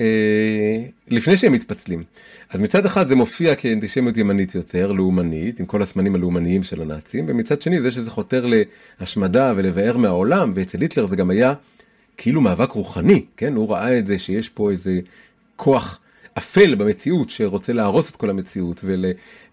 אה, לפני שהם מתפצלים. אז מצד אחד זה מופיע כאנטישמיות ימנית יותר, לאומנית, עם כל הסמנים הלאומניים של הנאצים, ומצד שני זה שזה חותר להשמדה ולבאר מהעולם, ואצל היטלר זה גם היה כאילו מאבק רוחני, כן? הוא ראה את זה שיש פה איזה כוח אפל במציאות שרוצה להרוס את כל המציאות ול,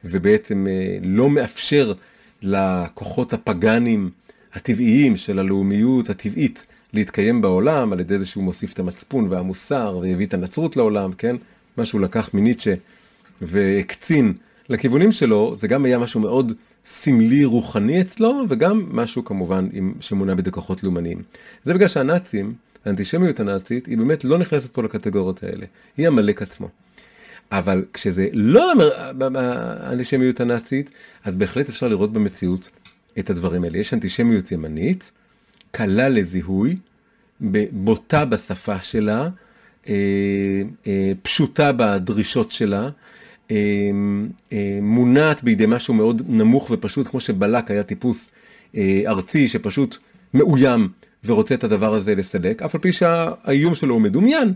ובעצם אה, לא מאפשר לכוחות הפגאנים הטבעיים של הלאומיות הטבעית להתקיים בעולם על ידי זה שהוא מוסיף את המצפון והמוסר והביא את הנצרות לעולם, כן? מה שהוא לקח מניטשה והקצין לכיוונים שלו, זה גם היה משהו מאוד סמלי רוחני אצלו, וגם משהו כמובן עם, שמונע בידי כוחות לאומניים. זה בגלל שהנאצים, האנטישמיות הנאצית, היא באמת לא נכנסת פה לקטגוריות האלה, היא עמלק עצמו. אבל כשזה לא האנטישמיות הנאצית, אז בהחלט אפשר לראות במציאות את הדברים האלה. יש אנטישמיות ימנית, קלה לזיהוי, בוטה בשפה שלה, אה, אה, פשוטה בדרישות שלה, אה, מונעת בידי משהו מאוד נמוך ופשוט, כמו שבלק היה טיפוס ארצי שפשוט מאוים ורוצה את הדבר הזה לסלק, אף על פי שהאיום שלו הוא מדומיין,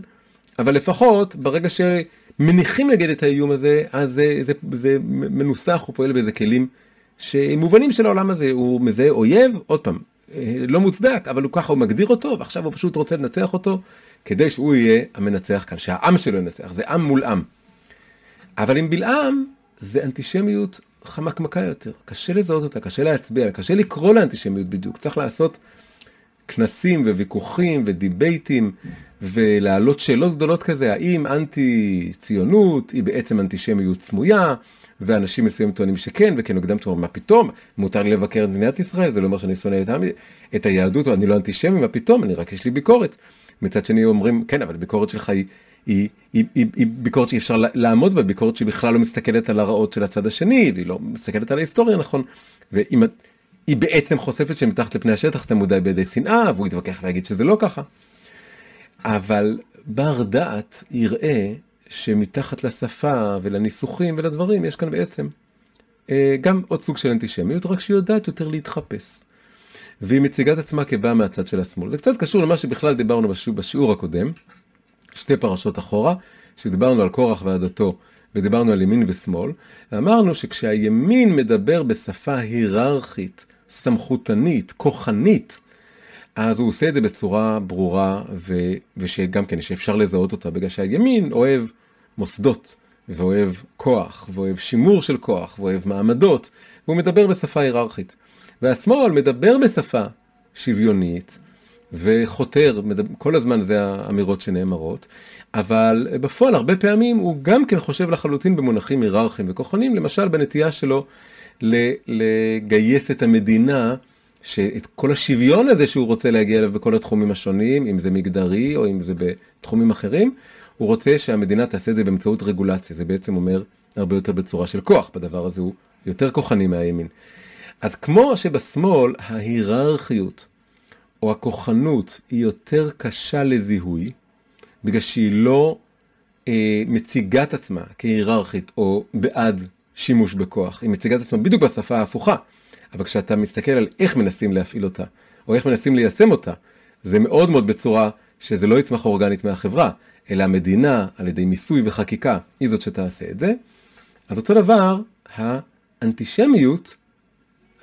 אבל לפחות ברגע שמניחים נגד את האיום הזה, אז זה, זה, זה מנוסח, הוא פועל באיזה כלים שמובנים של העולם הזה, הוא מזהה אויב, עוד פעם, לא מוצדק, אבל הוא ככה, הוא מגדיר אותו, ועכשיו הוא פשוט רוצה לנצח אותו, כדי שהוא יהיה המנצח כאן, שהעם שלו ינצח, זה עם מול עם. אבל עם בלעם, זה אנטישמיות חמקמקה יותר, קשה לזהות אותה, קשה להצביע, קשה לקרוא לאנטישמיות בדיוק, צריך לעשות כנסים וויכוחים ודיבייטים ולהעלות שאלות גדולות כזה, האם אנטי ציונות היא בעצם אנטישמיות סמויה, ואנשים מסוימים טוענים שכן, וכן נוגדם טוענים, מה פתאום, מותר לי לבקר את מדינת ישראל, זה לא אומר שאני שונא את, את היהדות, או אני לא אנטישמי, מה פתאום, אני רק יש לי ביקורת. מצד שני אומרים, כן, אבל הביקורת שלך היא, היא, היא, היא, היא ביקורת שאי אפשר לעמוד בה, ביקורת שהיא בכלל לא מסתכלת על הרעות של הצד השני, והיא לא מסתכלת על ההיסטוריה, נכון? ואם היא בעצם חושפת שמתחת לפני השטח אתה מודע בידי שנאה, והוא יתווכח ויגיד שזה לא ככה. אבל בר דעת יראה שמתחת לשפה ולניסוחים ולדברים יש כאן בעצם אה, גם עוד סוג של אנטישמיות, רק שהיא יודעת יותר להתחפש. והיא מציגה את עצמה כבאה מהצד של השמאל. זה קצת קשור למה שבכלל דיברנו בשיעור, בשיעור הקודם, שתי פרשות אחורה, שדיברנו על קורח ועדתו ודיברנו על ימין ושמאל, ואמרנו שכשהימין מדבר בשפה היררכית, סמכותנית, כוחנית, אז הוא עושה את זה בצורה ברורה, ו... ושגם כן שאפשר לזהות אותה, בגלל שהימין אוהב מוסדות, ואוהב כוח, ואוהב שימור של כוח, ואוהב מעמדות, והוא מדבר בשפה היררכית. והשמאל מדבר בשפה שוויונית, וחותר, כל הזמן זה האמירות שנאמרות, אבל בפועל הרבה פעמים הוא גם כן חושב לחלוטין במונחים היררכיים וכוחנים, למשל בנטייה שלו לגייס את המדינה שאת כל השוויון הזה שהוא רוצה להגיע אליו בכל התחומים השונים, אם זה מגדרי או אם זה בתחומים אחרים, הוא רוצה שהמדינה תעשה את זה באמצעות רגולציה. זה בעצם אומר הרבה יותר בצורה של כוח, בדבר הזה הוא יותר כוחני מהימין. אז כמו שבשמאל ההיררכיות או הכוחנות היא יותר קשה לזיהוי, בגלל שהיא לא אה, מציגה את עצמה כהיררכית או בעד שימוש בכוח, היא מציגה את עצמה בדיוק בשפה ההפוכה. אבל כשאתה מסתכל על איך מנסים להפעיל אותה, או איך מנסים ליישם אותה, זה מאוד מאוד בצורה שזה לא יצמח אורגנית מהחברה, אלא המדינה, על ידי מיסוי וחקיקה, היא זאת שתעשה את זה. אז אותו דבר, האנטישמיות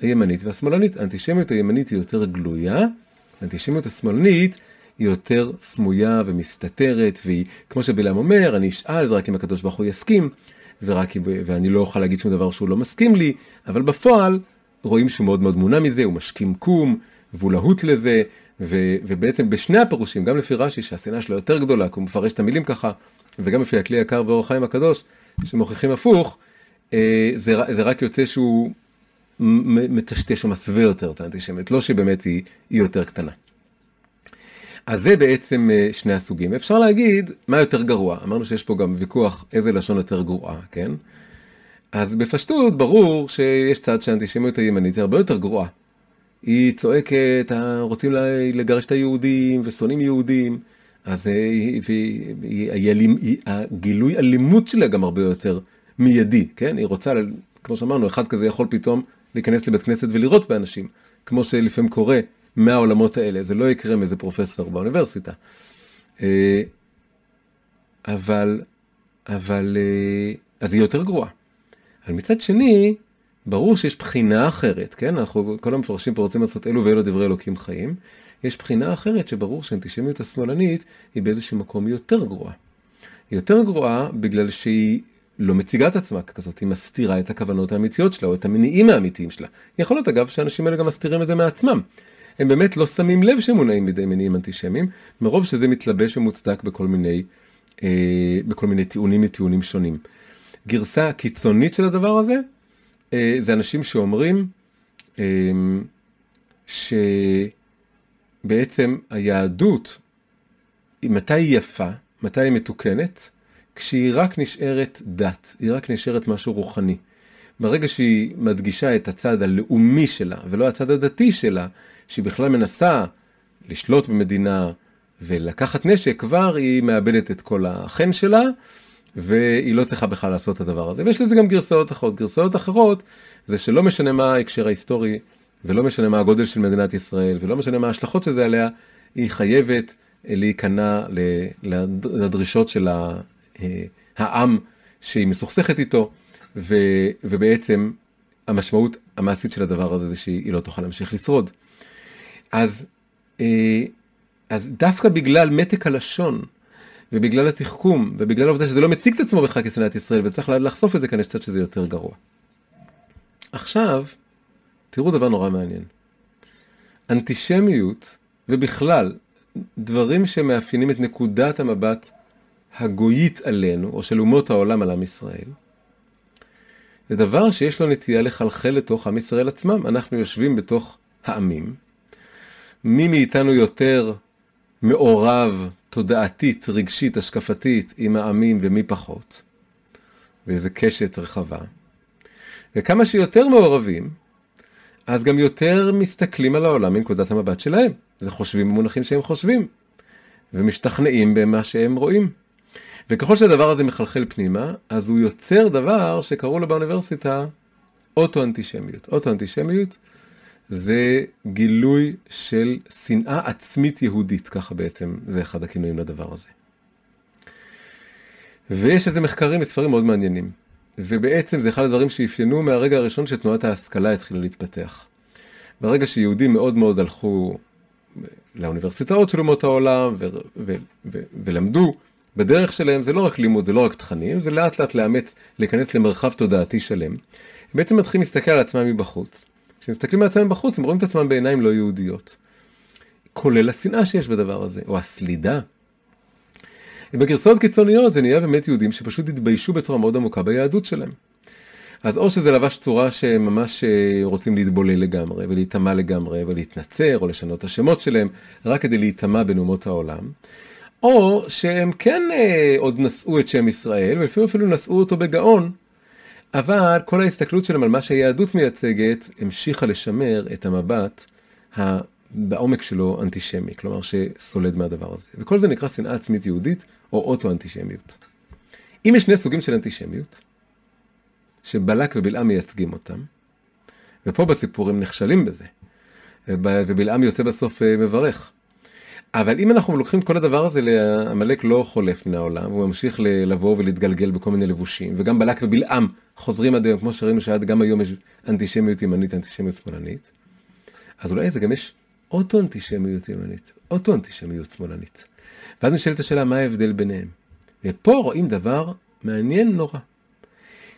הימנית והשמאלנית. האנטישמיות הימנית היא יותר גלויה, האנטישמיות השמאלנית היא יותר סמויה ומסתתרת, והיא, כמו שבלעם אומר, אני אשאל, זה רק אם הקדוש ברוך הוא יסכים, ורק, ואני לא אוכל להגיד שום דבר שהוא לא מסכים לי, אבל בפועל רואים שהוא מאוד מאוד מונע מזה, הוא משכים קום, והוא להוט לזה, ו, ובעצם בשני הפירושים, גם לפי רש"י שהשנאה שלו יותר גדולה, כי הוא מפרש את המילים ככה, וגם לפי הכלי יקר ואור החיים הקדוש, שמוכיחים הפוך, אה, זה, זה רק יוצא שהוא מטשטש או מסווה יותר את האנטישמיות, לא שבאמת היא, היא יותר קטנה. אז זה בעצם אה, שני הסוגים. אפשר להגיד מה יותר גרוע, אמרנו שיש פה גם ויכוח איזה לשון יותר גרועה, כן? אז בפשטות ברור שיש צד שהאנטישמיות הימנית היא הרבה יותר גרועה. היא צועקת, רוצים לגרש את היהודים ושונאים יהודים, אז הגילוי אלימות שלה גם הרבה יותר מיידי, כן? היא רוצה, כמו שאמרנו, אחד כזה יכול פתאום להיכנס לבית כנסת ולירות באנשים, כמו שלפעמים קורה מהעולמות האלה, זה לא יקרה מאיזה פרופסור באוניברסיטה. אה, אבל, אבל, אה, אז היא יותר גרועה. אבל מצד שני, ברור שיש בחינה אחרת, כן? אנחנו, כל המפרשים פה רוצים לעשות אלו ואלו דברי אלוקים חיים. יש בחינה אחרת שברור שהאנטישמיות השמאלנית היא באיזשהו מקום יותר גרועה. היא יותר גרועה בגלל שהיא לא מציגה את עצמה ככזאת, היא מסתירה את הכוונות האמיתיות שלה או את המניעים האמיתיים שלה. יכול להיות אגב שהאנשים האלה גם מסתירים את זה מעצמם. הם באמת לא שמים לב שהם מונעים בידי מניעים אנטישמיים, מרוב שזה מתלבש ומוצדק בכל מיני, אה, בכל מיני טיעונים מטיעונים שונים. גרסה קיצונית של הדבר הזה, אה, זה אנשים שאומרים אה, שבעצם היהדות, מתי היא יפה, מתי היא מתוקנת, כשהיא רק נשארת דת, היא רק נשארת משהו רוחני. ברגע שהיא מדגישה את הצד הלאומי שלה ולא הצד הדתי שלה, שהיא בכלל מנסה לשלוט במדינה ולקחת נשק, כבר היא מאבדת את כל החן שלה, והיא לא צריכה בכלל לעשות את הדבר הזה. ויש לזה גם גרסאות אחרות. גרסאות אחרות זה שלא משנה מה ההקשר ההיסטורי, ולא משנה מה הגודל של מדינת ישראל, ולא משנה מה ההשלכות של זה עליה, היא חייבת להיכנע לדרישות של אה, העם שהיא מסוכסכת איתו, ו, ובעצם המשמעות המעשית של הדבר הזה זה שהיא לא תוכל להמשיך לשרוד. אז, אה, אז דווקא בגלל מתק הלשון, ובגלל התחכום, ובגלל העובדה שזה לא מציג את עצמו בכלל כשנאת ישראל, וצריך לחשוף את זה כאן יש קצת שזה יותר גרוע. עכשיו, תראו דבר נורא מעניין. אנטישמיות, ובכלל, דברים שמאפיינים את נקודת המבט הגויית עלינו, או של אומות העולם על עם ישראל, זה דבר שיש לו נטייה לחלחל לתוך עם ישראל עצמם. אנחנו יושבים בתוך העמים, מי מאיתנו יותר מעורב תודעתית, רגשית, השקפתית עם העמים ומי פחות, ואיזה קשת רחבה. וכמה שיותר מעורבים, אז גם יותר מסתכלים על העולם מנקודת המבט שלהם, וחושבים במונחים שהם חושבים, ומשתכנעים במה שהם רואים. וככל שהדבר הזה מחלחל פנימה, אז הוא יוצר דבר שקראו לו באוניברסיטה אוטו-אנטישמיות. אוטו-אנטישמיות זה גילוי של שנאה עצמית יהודית, ככה בעצם זה אחד הכינויים לדבר הזה. ויש איזה מחקרים וספרים מאוד מעניינים. ובעצם זה אחד הדברים שאפיינו מהרגע הראשון שתנועת ההשכלה התחילה להתפתח. ברגע שיהודים מאוד מאוד הלכו לאוניברסיטאות של אומות העולם ו- ו- ו- ולמדו בדרך שלהם זה לא רק לימוד, זה לא רק תכנים, זה לאט לאט לאמץ, להיכנס למרחב תודעתי שלם. הם בעצם מתחילים להסתכל על עצמם מבחוץ. כשמסתכלים על עצמם מבחוץ, הם רואים את עצמם בעיניים לא יהודיות. כולל השנאה שיש בדבר הזה, או הסלידה. בגרסאות קיצוניות זה נהיה באמת יהודים שפשוט התביישו בצורה מאוד עמוקה ביהדות שלהם. אז או שזה לבש צורה שהם ממש אה, רוצים להתבולל לגמרי ולהיטמע לגמרי ולהתנצר או לשנות את השמות שלהם רק כדי להיטמע בין אומות העולם, או שהם כן אה, עוד נשאו את שם ישראל, ולפעמים אפילו נשאו אותו בגאון, אבל כל ההסתכלות שלהם על מה שהיהדות מייצגת, המשיכה לשמר את המבט. בעומק שלו אנטישמי, כלומר שסולד מהדבר הזה. וכל זה נקרא שנאה עצמית יהודית, או אוטו-אנטישמיות. אם יש שני סוגים של אנטישמיות, שבלק ובלעם מייצגים אותם, ופה בסיפור הם נכשלים בזה, ובלעם יוצא בסוף אה, מברך. אבל אם אנחנו לוקחים כל הדבר הזה, עמלק לא חולף מן העולם, הוא ממשיך לבוא ולהתגלגל בכל מיני לבושים, וגם בלק ובלעם חוזרים עד היום, כמו שראינו שעד גם היום יש אנטישמיות ימנית, אנטישמיות שמאלנית, אז אולי זה גם יש אוטו-אנטישמיות ימנית, אוטו-אנטישמיות שמאלנית. ואז נשאלת השאלה, מה ההבדל ביניהם? ופה רואים דבר מעניין נורא.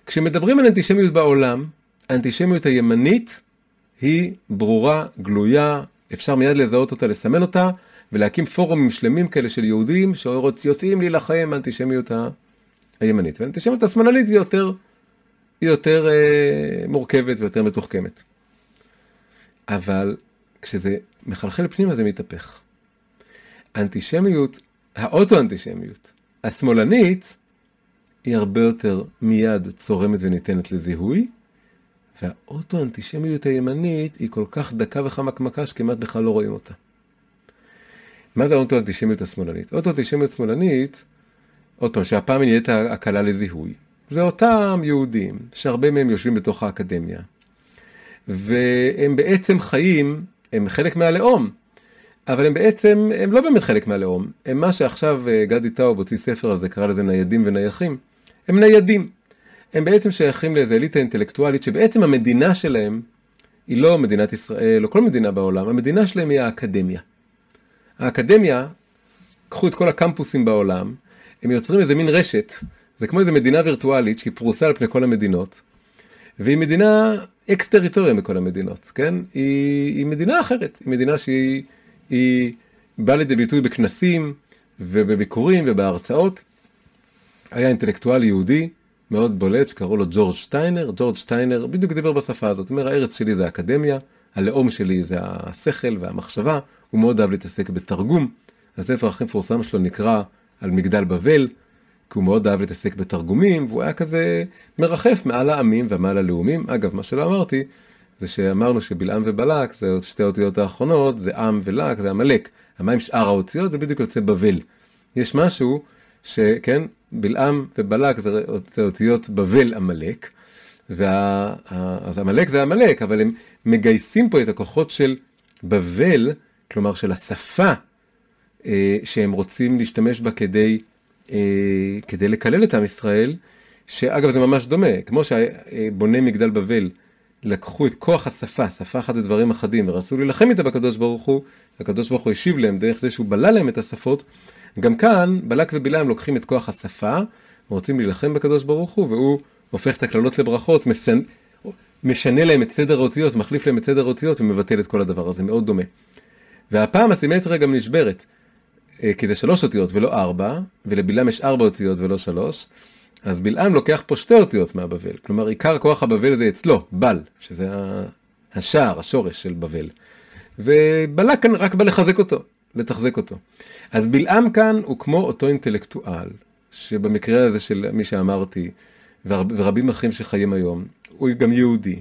כשמדברים על אנטישמיות בעולם, האנטישמיות הימנית היא ברורה, גלויה, אפשר מיד לזהות אותה, לסמן אותה, ולהקים פורומים שלמים כאלה של יהודים שיוצאים להילחם באנטישמיות הימנית. והאנטישמיות השמאלנית היא יותר, היא יותר אה, מורכבת ויותר מתוחכמת. אבל כשזה מחלחל פנימה זה מתהפך. האנטישמיות, האוטו-אנטישמיות, השמאלנית, היא הרבה יותר מיד צורמת וניתנת לזיהוי, והאוטו-אנטישמיות הימנית היא כל כך דקה וחמקמקה שכמעט בכלל לא רואים אותה. מה זה האוטו-אנטישמיות השמאלנית? אוטו-אנטישמיות שמאלנית, עוד פעם, שהפעם היא נהיית הקלה לזיהוי. זה אותם יהודים, שהרבה מהם יושבים בתוך האקדמיה. והם בעצם חיים, הם חלק מהלאום, אבל הם בעצם, הם לא באמת חלק מהלאום. הם מה שעכשיו אה, גדי טאוב הוציא ספר על זה, קרא לזה ניידים ונייחים. הם ניידים. הם בעצם שייכים לאיזה אליטה אינטלקטואלית, שבעצם המדינה שלהם היא לא מדינת ישראל או כל מדינה בעולם, המדינה שלהם היא האקדמיה. האקדמיה, קחו את כל הקמפוסים בעולם, הם יוצרים איזה מין רשת, זה כמו איזה מדינה וירטואלית שהיא פרוסה על פני כל המדינות, והיא מדינה אקס טריטוריה מכל המדינות, כן? היא, היא מדינה אחרת, היא מדינה שהיא היא באה לידי ביטוי בכנסים ובביקורים ובהרצאות. היה אינטלקטואל יהודי מאוד בולט שקראו לו ג'ורג' שטיינר, ג'ורג' שטיינר בדיוק דיבר בשפה הזאת, אומר הארץ שלי זה האקדמיה, הלאום שלי זה השכל והמחשבה, הוא מאוד אהב להתעסק בתרגום, הספר הכי מפורסם שלו נקרא על מגדל בבל, כי הוא מאוד אהב להתעסק בתרגומים, והוא היה כזה מרחף מעל העמים ומעל הלאומים. אגב, מה שלא אמרתי, זה שאמרנו שבלעם ובלק, זה שתי האותיות האחרונות, זה עם ולק, זה עמלק. מה עם שאר האותיות? זה בדיוק יוצא בבל. יש משהו שכן, בלעם ובלק זה, אותיות בבל עמלק, וה... אז עמלק זה עמלק, אבל הם מגייסים פה את הכוחות של בבל, כלומר של השפה, אה, שהם רוצים להשתמש בה כדי, אה, כדי לקלל את עם ישראל, שאגב זה ממש דומה, כמו שבוני מגדל בבל לקחו את כוח השפה, שפה אחת ודברים אחדים, ורצו להילחם איתה בקדוש ברוך הוא, הקדוש ברוך הוא השיב להם דרך זה שהוא בלע להם את השפות, גם כאן בלק ובלעם לוקחים את כוח השפה, ורוצים להילחם בקדוש ברוך הוא, והוא הופך את הקללות לברכות, משנה, משנה להם את סדר האותיות, מחליף להם את סדר האותיות ומבטל את כל הדבר הזה, מאוד דומה. והפעם הסימטריה גם נשברת. אה, כי זה שלוש אותיות ולא ארבע, ולבלעם יש ארבע אותיות ולא שלוש, אז בלעם לוקח פה שתי אותיות מהבבל. כלומר, עיקר כוח הבבל זה אצלו, בל, שזה השער, השורש של בבל. ובלק כאן רק בא לחזק אותו, לתחזק אותו. אז בלעם כאן הוא כמו אותו אינטלקטואל, שבמקרה הזה של מי שאמרתי, ורב, ורבים אחרים שחיים היום, הוא גם יהודי.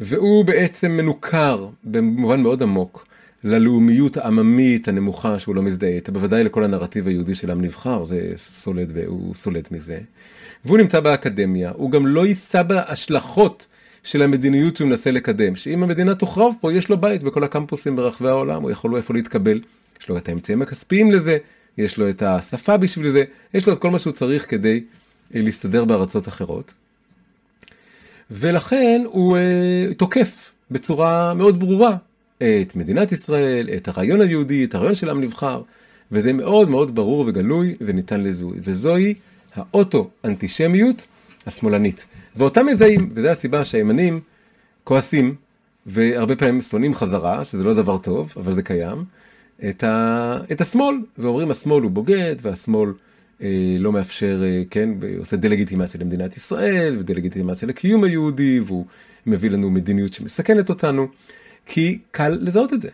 והוא בעצם מנוכר במובן מאוד עמוק ללאומיות העממית הנמוכה שהוא לא מזדהה איתה, בוודאי לכל הנרטיב היהודי של עם נבחר, זה סולד והוא סולד מזה. והוא נמצא באקדמיה, הוא גם לא יישא בהשלכות של המדיניות שהוא מנסה לקדם, שאם המדינה תוחרב פה, יש לו בית בכל הקמפוסים ברחבי העולם, הוא יכול איפה להתקבל, יש לו את האמצעים הכספיים לזה, יש לו את השפה בשביל זה, יש לו את כל מה שהוא צריך כדי אה, להסתדר בארצות אחרות. ולכן הוא uh, תוקף בצורה מאוד ברורה את מדינת ישראל, את הרעיון היהודי, את הרעיון של עם נבחר, וזה מאוד מאוד ברור וגלוי וניתן לזיהוי, וזוהי האוטו-אנטישמיות השמאלנית. ואותם מזהים, וזו הסיבה שהימנים כועסים, והרבה פעמים שונאים חזרה, שזה לא דבר טוב, אבל זה קיים, את, ה... את השמאל, ואומרים השמאל הוא בוגד, והשמאל אה, לא מאפשר, אה, כן, עושה דה-לגיטימציה למדינת ישראל, ודה-לגיטימציה לקיום היהודי, והוא מביא לנו מדיניות שמסכנת אותנו. כי קל לזהות את זה.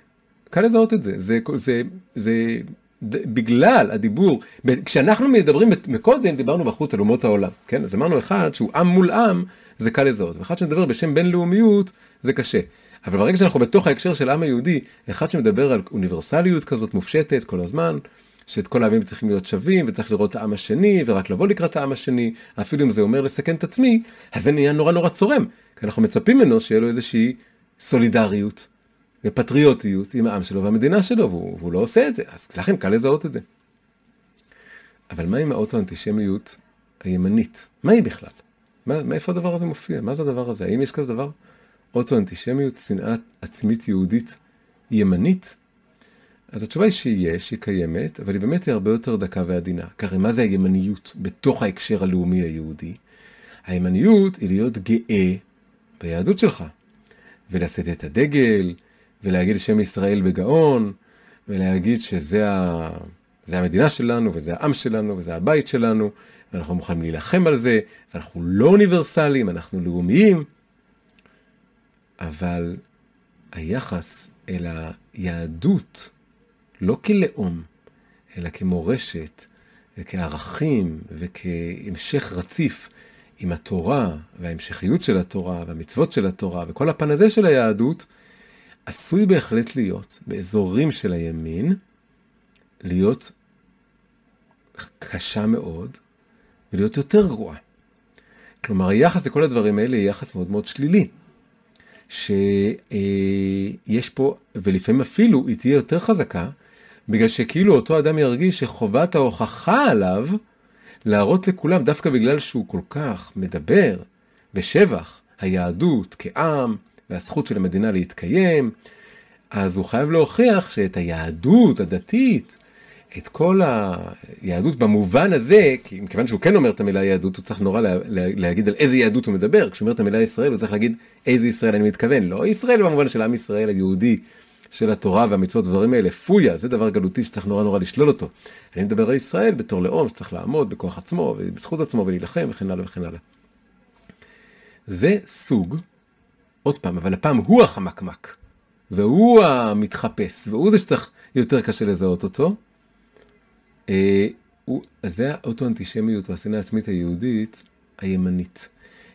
קל לזהות את זה. זה, זה, זה בגלל הדיבור, כשאנחנו מדברים מקודם, דיברנו בחוץ על אומות העולם, כן? אז אמרנו אחד שהוא עם מול עם, זה קל לזהות, ואחד שמדבר בשם בינלאומיות, זה קשה. אבל ברגע שאנחנו בתוך ההקשר של העם היהודי, אחד שמדבר על אוניברסליות כזאת מופשטת כל הזמן, שאת כל העמים צריכים להיות שווים, וצריך לראות את העם השני, ורק לבוא לקראת העם השני, אפילו אם זה אומר לסכן את עצמי, אז זה נהיה נורא נורא צורם, כי אנחנו מצפים ממנו שיהיה לו איזושהי סולידריות ופטריוטיות עם העם שלו והמדינה שלו, והוא, והוא לא עושה את זה, אז לכן קל לזהות את זה. אבל מה עם האוטו-אנטישמיות הימנית? מה היא בכלל? מה, מאיפה הדבר הזה מופיע? מה זה הדבר הזה? האם יש כזה דבר? אוטו-אנטישמיות, שנאה עצמית יהודית ימנית? אז התשובה היא שיש, היא קיימת, אבל היא באמת היא הרבה יותר דקה ועדינה. כי מה זה הימניות בתוך ההקשר הלאומי היהודי? הימניות היא להיות גאה ביהדות שלך, ולשאת את הדגל, ולהגיד שם ישראל בגאון, ולהגיד שזה ה... זה המדינה שלנו, וזה העם שלנו, וזה הבית שלנו, ואנחנו מוכנים להילחם על זה, ואנחנו לא אוניברסליים, אנחנו לאומיים. אבל היחס אל היהדות, לא כלאום, אלא כמורשת, וכערכים, וכהמשך רציף עם התורה, וההמשכיות של התורה, והמצוות של התורה, וכל הפן הזה של היהדות, עשוי בהחלט להיות באזורים של הימין, להיות קשה מאוד, ולהיות יותר גרועה. כלומר, היחס לכל הדברים האלה היא יחס מאוד מאוד שלילי. שיש פה, ולפעמים אפילו היא תהיה יותר חזקה, בגלל שכאילו אותו אדם ירגיש שחובת ההוכחה עליו להראות לכולם, דווקא בגלל שהוא כל כך מדבר בשבח היהדות כעם, והזכות של המדינה להתקיים, אז הוא חייב להוכיח שאת היהדות הדתית, את כל היהדות במובן הזה, כי מכיוון שהוא כן אומר את המילה יהדות, הוא צריך נורא לה, לה, להגיד על איזה יהדות הוא מדבר. כשהוא אומר את המילה ישראל, הוא צריך להגיד איזה ישראל אני מתכוון. לא ישראל במובן של עם ישראל היהודי, של התורה והמצוות, דברים האלה. פויה, זה דבר גלותי שצריך נורא נורא לשלול אותו. אני מדבר על ישראל בתור לאום שצריך לעמוד בכוח עצמו, ובזכות עצמו ולהילחם וכן הלאה וכן הלאה. זה סוג, עוד פעם, אבל הפעם הוא החמקמק, והוא המתחפש, והוא זה שצריך יותר קשה לזהות אותו. אה, הוא, זה האוטו-אנטישמיות והשנאה העצמית היהודית הימנית.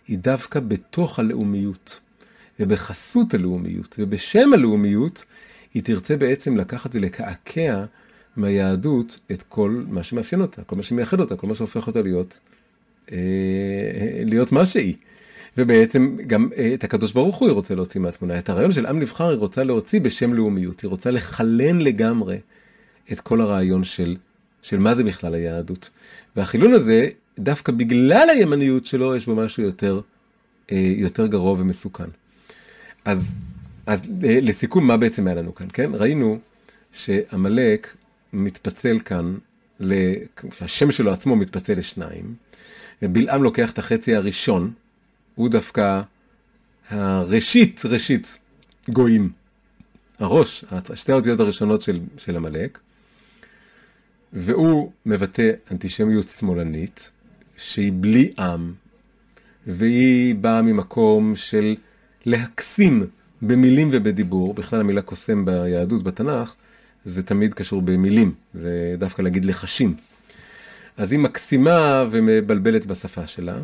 היא דווקא בתוך הלאומיות, ובחסות הלאומיות, ובשם הלאומיות, היא תרצה בעצם לקחת ולקעקע מהיהדות את כל מה שמאפיין אותה, כל מה שמייחד אותה, כל מה שהופך אותה להיות, אה, להיות מה שהיא. ובעצם גם אה, את הקדוש ברוך הוא היא רוצה להוציא מהתמונה. את הרעיון של עם נבחר היא רוצה להוציא בשם לאומיות, היא רוצה לחלן לגמרי את כל הרעיון של, של מה זה בכלל היהדות. והחילון הזה, דווקא בגלל הימניות שלו, יש בו משהו יותר, אה, יותר גרוע ומסוכן. אז, אז אה, לסיכום, מה בעצם היה לנו כאן, כן? ראינו שעמלק מתפצל כאן, שהשם שלו עצמו מתפצל לשניים, בלעם לוקח את החצי הראשון, הוא דווקא הראשית, ראשית גויים. הראש, שתי האותיות הראשונות של, של עמלק, והוא מבטא אנטישמיות שמאלנית, שהיא בלי עם, והיא באה ממקום של להקסים במילים ובדיבור, בכלל המילה קוסם ביהדות, בתנ"ך, זה תמיד קשור במילים, זה דווקא להגיד לחשים. אז היא מקסימה ומבלבלת בשפה שלה,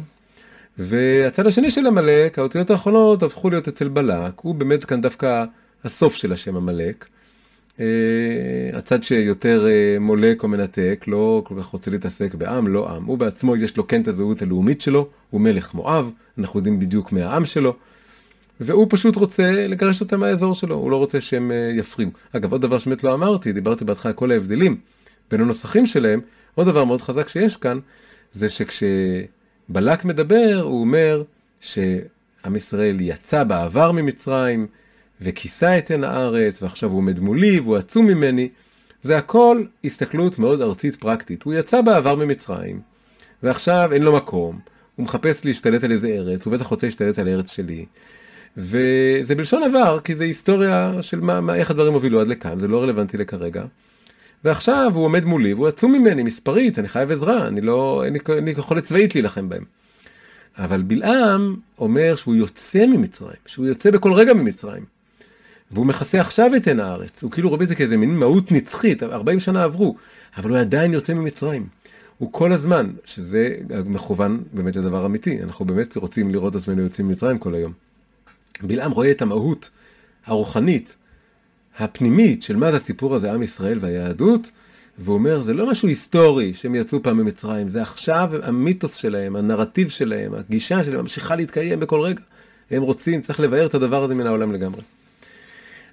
והצד השני של עמלק, האותיות האחרונות הפכו להיות אצל בלק, הוא באמת כאן דווקא הסוף של השם עמלק. Uh, הצד שיותר uh, מולק או מנתק, לא כל כך רוצה להתעסק בעם, לא עם. הוא בעצמו, יש לו כן את הזהות הלאומית שלו, הוא מלך מואב, אנחנו יודעים בדיוק מהעם שלו, והוא פשוט רוצה לגרש אותם מהאזור שלו, הוא לא רוצה שהם uh, יפריעו. אגב, עוד דבר שבאמת לא אמרתי, דיברתי בהתחלה על כל ההבדלים בין הנוסחים שלהם, עוד דבר מאוד חזק שיש כאן, זה שכש... בלק מדבר, הוא אומר שעם ישראל יצא בעבר ממצרים וכיסה את עין הארץ ועכשיו הוא עומד מולי והוא עצום ממני. זה הכל הסתכלות מאוד ארצית פרקטית. הוא יצא בעבר ממצרים ועכשיו אין לו מקום, הוא מחפש להשתלט על איזה ארץ, הוא בטח רוצה להשתלט על הארץ שלי. וזה בלשון עבר, כי זה היסטוריה של מה, מה, איך הדברים הובילו עד לכאן, זה לא רלוונטי לכרגע. ועכשיו הוא עומד מולי והוא עצום ממני מספרית, אני חייב עזרה, אני לא, אין לי יכולת צבאית להילחם בהם. אבל בלעם אומר שהוא יוצא ממצרים, שהוא יוצא בכל רגע ממצרים. והוא מכסה עכשיו את עין הארץ, הוא כאילו רואה את זה כאיזה מין מהות נצחית, 40 שנה עברו, אבל הוא עדיין יוצא ממצרים. הוא כל הזמן, שזה מכוון באמת לדבר אמיתי, אנחנו באמת רוצים לראות את עצמנו יוצאים ממצרים כל היום. בלעם רואה את המהות הרוחנית הפנימית של מה זה הסיפור הזה, עם ישראל והיהדות, והוא אומר, זה לא משהו היסטורי שהם יצאו פעם ממצרים, זה עכשיו המיתוס שלהם, הנרטיב שלהם, הגישה שלהם ממשיכה להתקיים בכל רגע. הם רוצים, צריך לבאר את הדבר הזה מן העולם לגמרי.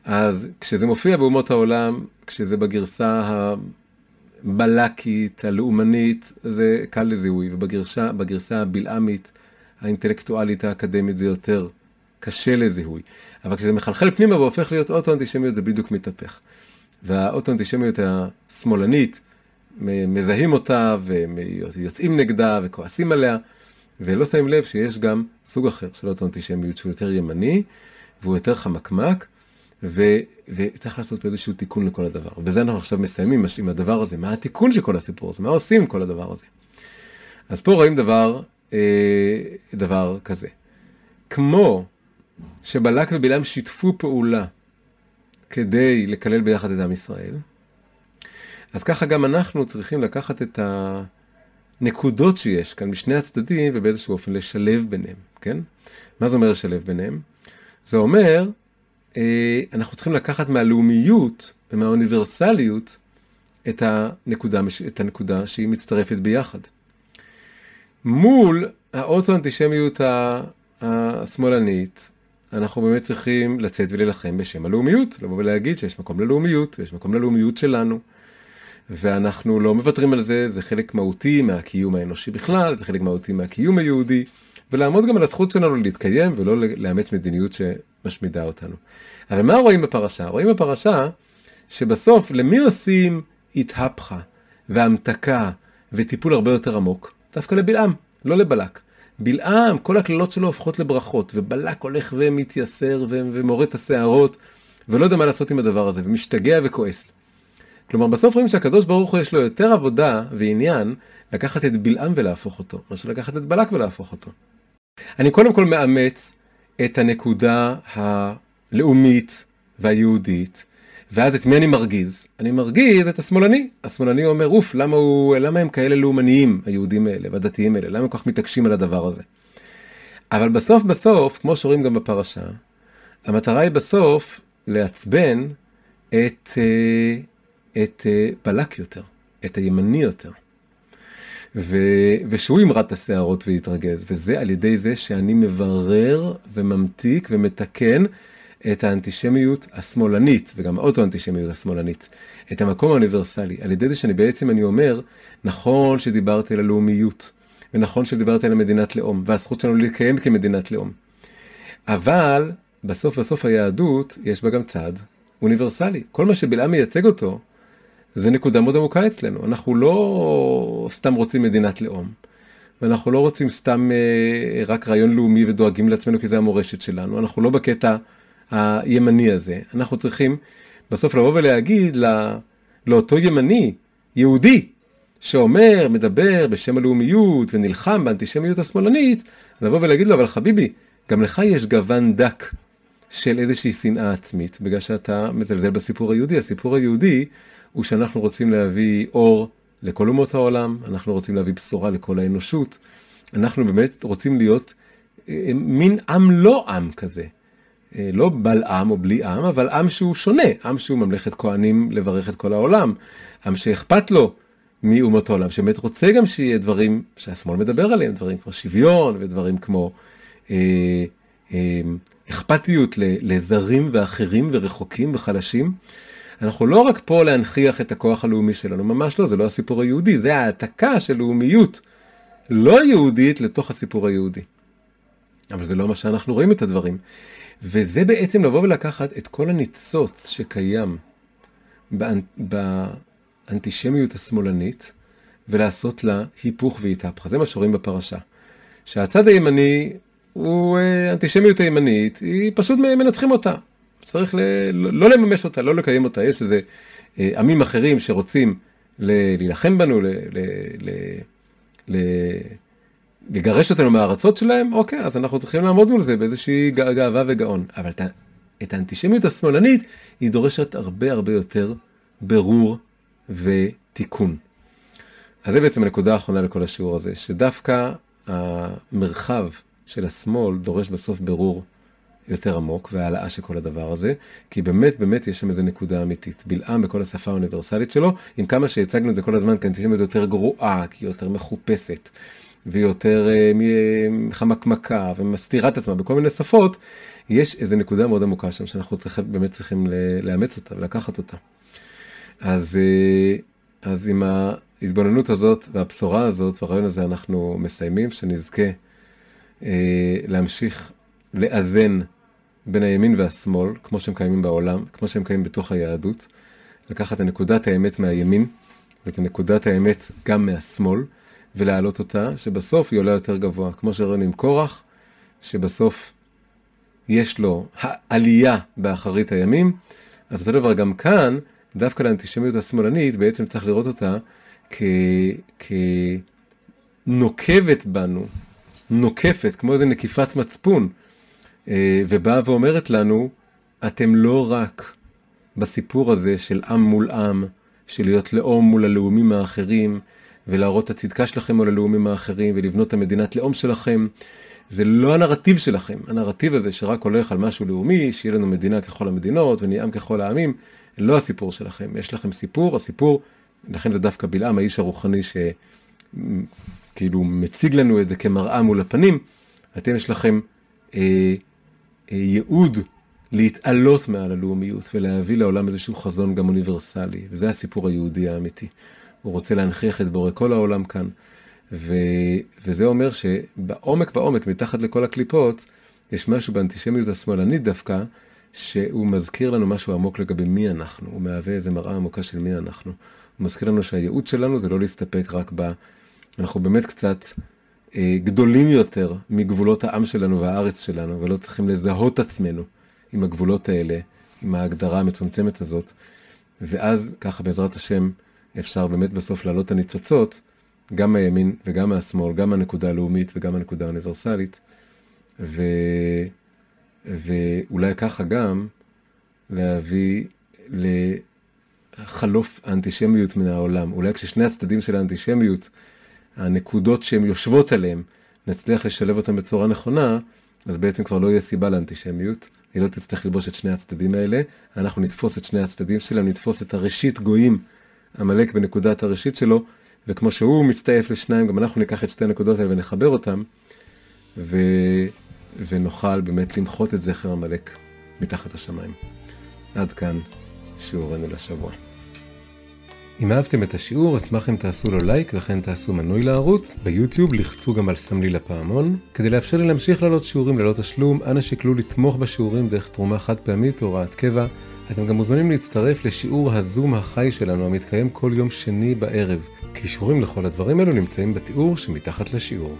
אז כשזה מופיע באומות העולם, כשזה בגרסה הבלקית, הלאומנית, זה קל לזיהוי, ובגרסה הבלעמית, האינטלקטואלית, האקדמית, זה יותר קשה לזיהוי. אבל כשזה מחלחל פנימה והופך להיות אוטו-אנטישמיות, זה בדיוק מתהפך. והאוטו-אנטישמיות השמאלנית, מזהים אותה ויוצאים נגדה וכועסים עליה, ולא שמים לב שיש גם סוג אחר של אוטו-אנטישמיות שהוא יותר ימני, והוא יותר חמקמק, ו, וצריך לעשות איזשהו תיקון לכל הדבר. ובזה אנחנו עכשיו מסיימים עם הדבר הזה, מה התיקון של כל הסיפור הזה, מה עושים עם כל הדבר הזה. אז פה רואים דבר, אה, דבר כזה. כמו שבלק ובלעם שיתפו פעולה כדי לקלל ביחד את עם ישראל, אז ככה גם אנחנו צריכים לקחת את הנקודות שיש כאן משני הצדדים ובאיזשהו אופן לשלב ביניהם, כן? מה זה אומר לשלב ביניהם? זה אומר, אה, אנחנו צריכים לקחת מהלאומיות ומהאוניברסליות את הנקודה, את הנקודה שהיא מצטרפת ביחד. מול האוטו-אנטישמיות השמאלנית, אנחנו באמת צריכים לצאת ולהילחם בשם הלאומיות, לבוא ולהגיד שיש מקום ללאומיות, ויש מקום ללאומיות שלנו. ואנחנו לא מוותרים על זה, זה חלק מהותי מהקיום האנושי בכלל, זה חלק מהותי מהקיום היהודי, ולעמוד גם על הזכות שלנו להתקיים ולא לאמץ מדיניות שמשמידה אותנו. אבל מה רואים בפרשה? רואים בפרשה שבסוף למי עושים התהפכה? והמתקה וטיפול הרבה יותר עמוק, דווקא לבלעם, לא לבלק. בלעם, כל הקללות שלו הופכות לברכות, ובלק הולך ומתייסר ומורד את השערות, ולא יודע מה לעשות עם הדבר הזה, ומשתגע וכועס. כלומר, בסוף רואים שהקדוש ברוך הוא יש לו יותר עבודה ועניין לקחת את בלעם ולהפוך אותו, מאשר לקחת את בלק ולהפוך אותו. אני קודם כל מאמץ את הנקודה הלאומית והיהודית, ואז את מי אני מרגיז? אני מרגיז את השמאלני. השמאלני אומר, אוף, למה, הוא, למה הם כאלה לאומניים, היהודים האלה והדתיים האלה? למה הם כל כך מתעקשים על הדבר הזה? אבל בסוף בסוף, כמו שרואים גם בפרשה, המטרה היא בסוף לעצבן את, אה, את אה, בלק יותר, את הימני יותר. ו, ושהוא ימרד את השערות ויתרגז, וזה על ידי זה שאני מברר וממתיק ומתקן את האנטישמיות השמאלנית, וגם האוטו-אנטישמיות השמאלנית, את המקום האוניברסלי, על ידי זה שאני בעצם, אני אומר, נכון שדיברתי על הלאומיות, ונכון שדיברתי על המדינת לאום, והזכות שלנו להתקיים כמדינת לאום. אבל בסוף בסוף היהדות, יש בה גם צד אוניברסלי. כל מה שבלעם מייצג אותו, זה נקודה מאוד עמוקה אצלנו. אנחנו לא סתם רוצים מדינת לאום, ואנחנו לא רוצים סתם אה, רק רעיון לאומי ודואגים לעצמנו כי זה המורשת שלנו. אנחנו לא בקטע הימני הזה. אנחנו צריכים בסוף לבוא ולהגיד לא, לאותו ימני, יהודי, שאומר, מדבר בשם הלאומיות ונלחם באנטישמיות השמאלנית, לבוא ולהגיד לו, אבל חביבי, גם לך יש גוון דק של איזושהי שנאה עצמית, בגלל שאתה מזלזל בסיפור היהודי. הסיפור היהודי הוא שאנחנו רוצים להביא אור לכל אומות העולם, אנחנו רוצים להביא בשורה לכל האנושות, אנחנו באמת רוצים להיות אה, מין עם לא עם כזה. אה, לא בל עם או בלי עם, אבל עם שהוא שונה, עם שהוא ממלכת כהנים לברך את כל העולם, עם שאכפת לו מאומות העולם, שבאמת רוצה גם שיהיה דברים שהשמאל מדבר עליהם, דברים כמו שוויון ודברים כמו אה, אה, אכפתיות לזרים ואחרים ורחוקים וחלשים. אנחנו לא רק פה להנכיח את הכוח הלאומי שלנו, ממש לא, זה לא הסיפור היהודי, זה העתקה של לאומיות לא יהודית לתוך הסיפור היהודי. אבל זה לא מה שאנחנו רואים את הדברים. וזה בעצם לבוא ולקחת את כל הניצוץ שקיים באנטישמיות השמאלנית, ולעשות לה היפוך והתהפכה. זה מה שרואים בפרשה. שהצד הימני הוא אה, אנטישמיות הימנית, היא פשוט מנצחים אותה. צריך ל... לא לממש אותה, לא לקיים אותה. יש איזה אה, עמים אחרים שרוצים להילחם בנו, ל... ל... ל... ל... לגרש אותנו מהארצות שלהם, אוקיי, אז אנחנו צריכים לעמוד מול זה באיזושהי גאווה וגאון. אבל את האנטישמיות השמאלנית, היא דורשת הרבה הרבה יותר ברור ותיקון. אז זה בעצם הנקודה האחרונה לכל השיעור הזה, שדווקא המרחב של השמאל דורש בסוף ברור יותר עמוק והעלאה של כל הדבר הזה, כי באמת באמת יש שם איזה נקודה אמיתית. בלעם בכל השפה האוניברסלית שלו, עם כמה שהצגנו את זה כל הזמן כאנטישמיות יותר גרועה, כי היא יותר מחופשת. ויותר אה, חמקמקה ומסתירה את עצמה בכל מיני שפות, יש איזו נקודה מאוד עמוקה שם שאנחנו צריכים, באמת צריכים לאמץ אותה ולקחת אותה. אז, אה, אז עם ההתבוננות הזאת והבשורה הזאת והרעיון הזה אנחנו מסיימים, שנזכה אה, להמשיך לאזן בין הימין והשמאל, כמו שהם קיימים בעולם, כמו שהם קיימים בתוך היהדות, לקחת את נקודת האמת מהימין ואת נקודת האמת גם מהשמאל, ולהעלות אותה, שבסוף היא עולה יותר גבוה. כמו שראינו עם קורח, שבסוף יש לו העלייה באחרית הימים, אז אותו דבר גם כאן, דווקא לאנטישמיות השמאלנית, בעצם צריך לראות אותה כ... בנו, נוקפת, כמו איזה נקיפת מצפון, אה, ובאה ואומרת לנו, אתם לא רק בסיפור הזה של עם מול עם, של להיות לאום מול הלאומים האחרים, ולהראות את הצדקה שלכם מול הלאומים האחרים ולבנות את המדינת לאום שלכם. זה לא הנרטיב שלכם, הנרטיב הזה שרק הולך על משהו לאומי, שיהיה לנו מדינה ככל המדינות ונהיה עם ככל העמים, לא הסיפור שלכם. יש לכם סיפור, הסיפור, לכן זה דווקא בלעם, האיש הרוחני שכאילו מציג לנו את זה כמראה מול הפנים. אתם יש לכם אה, אה, ייעוד להתעלות מעל הלאומיות ולהביא לעולם איזשהו חזון גם אוניברסלי, וזה הסיפור היהודי האמיתי. הוא רוצה להנכיח את בורא כל העולם כאן. ו, וזה אומר שבעומק בעומק, מתחת לכל הקליפות, יש משהו באנטישמיות השמאלנית דווקא, שהוא מזכיר לנו משהו עמוק לגבי מי אנחנו, הוא מהווה איזה מראה עמוקה של מי אנחנו. הוא מזכיר לנו שהייעוד שלנו זה לא להסתפק רק ב... אנחנו באמת קצת אה, גדולים יותר מגבולות העם שלנו והארץ שלנו, ולא צריכים לזהות עצמנו עם הגבולות האלה, עם ההגדרה המצומצמת הזאת. ואז ככה בעזרת השם אפשר באמת בסוף להעלות את הניצוצות, גם מהימין וגם מהשמאל, גם מהנקודה הלאומית וגם מהנקודה האוניברסלית. ו... ואולי ככה גם להביא לחלוף האנטישמיות מן העולם. אולי כששני הצדדים של האנטישמיות, הנקודות שהן יושבות עליהן, נצליח לשלב אותן בצורה נכונה, אז בעצם כבר לא יהיה סיבה לאנטישמיות. היא לא תצטרך ללבוש את שני הצדדים האלה, אנחנו נתפוס את שני הצדדים שלהם, נתפוס את הראשית גויים, עמלק בנקודת הראשית שלו, וכמו שהוא מסתעף לשניים, גם אנחנו ניקח את שתי הנקודות האלה ונחבר אותם, ו... ונוכל באמת למחות את זכר עמלק מתחת השמיים. עד כאן שיעורנו לשבוע. אם אהבתם את השיעור, אשמח אם תעשו לו לייק וכן תעשו מנוי לערוץ. ביוטיוב לחצו גם על סמלי לפעמון. כדי לאפשר לי להמשיך לעלות שיעורים ללא תשלום, אנא שקלו לתמוך בשיעורים דרך תרומה חד פעמית או הוראת קבע. אתם גם מוזמנים להצטרף לשיעור הזום החי שלנו המתקיים כל יום שני בערב. קישורים לכל הדברים האלו נמצאים בתיאור שמתחת לשיעור.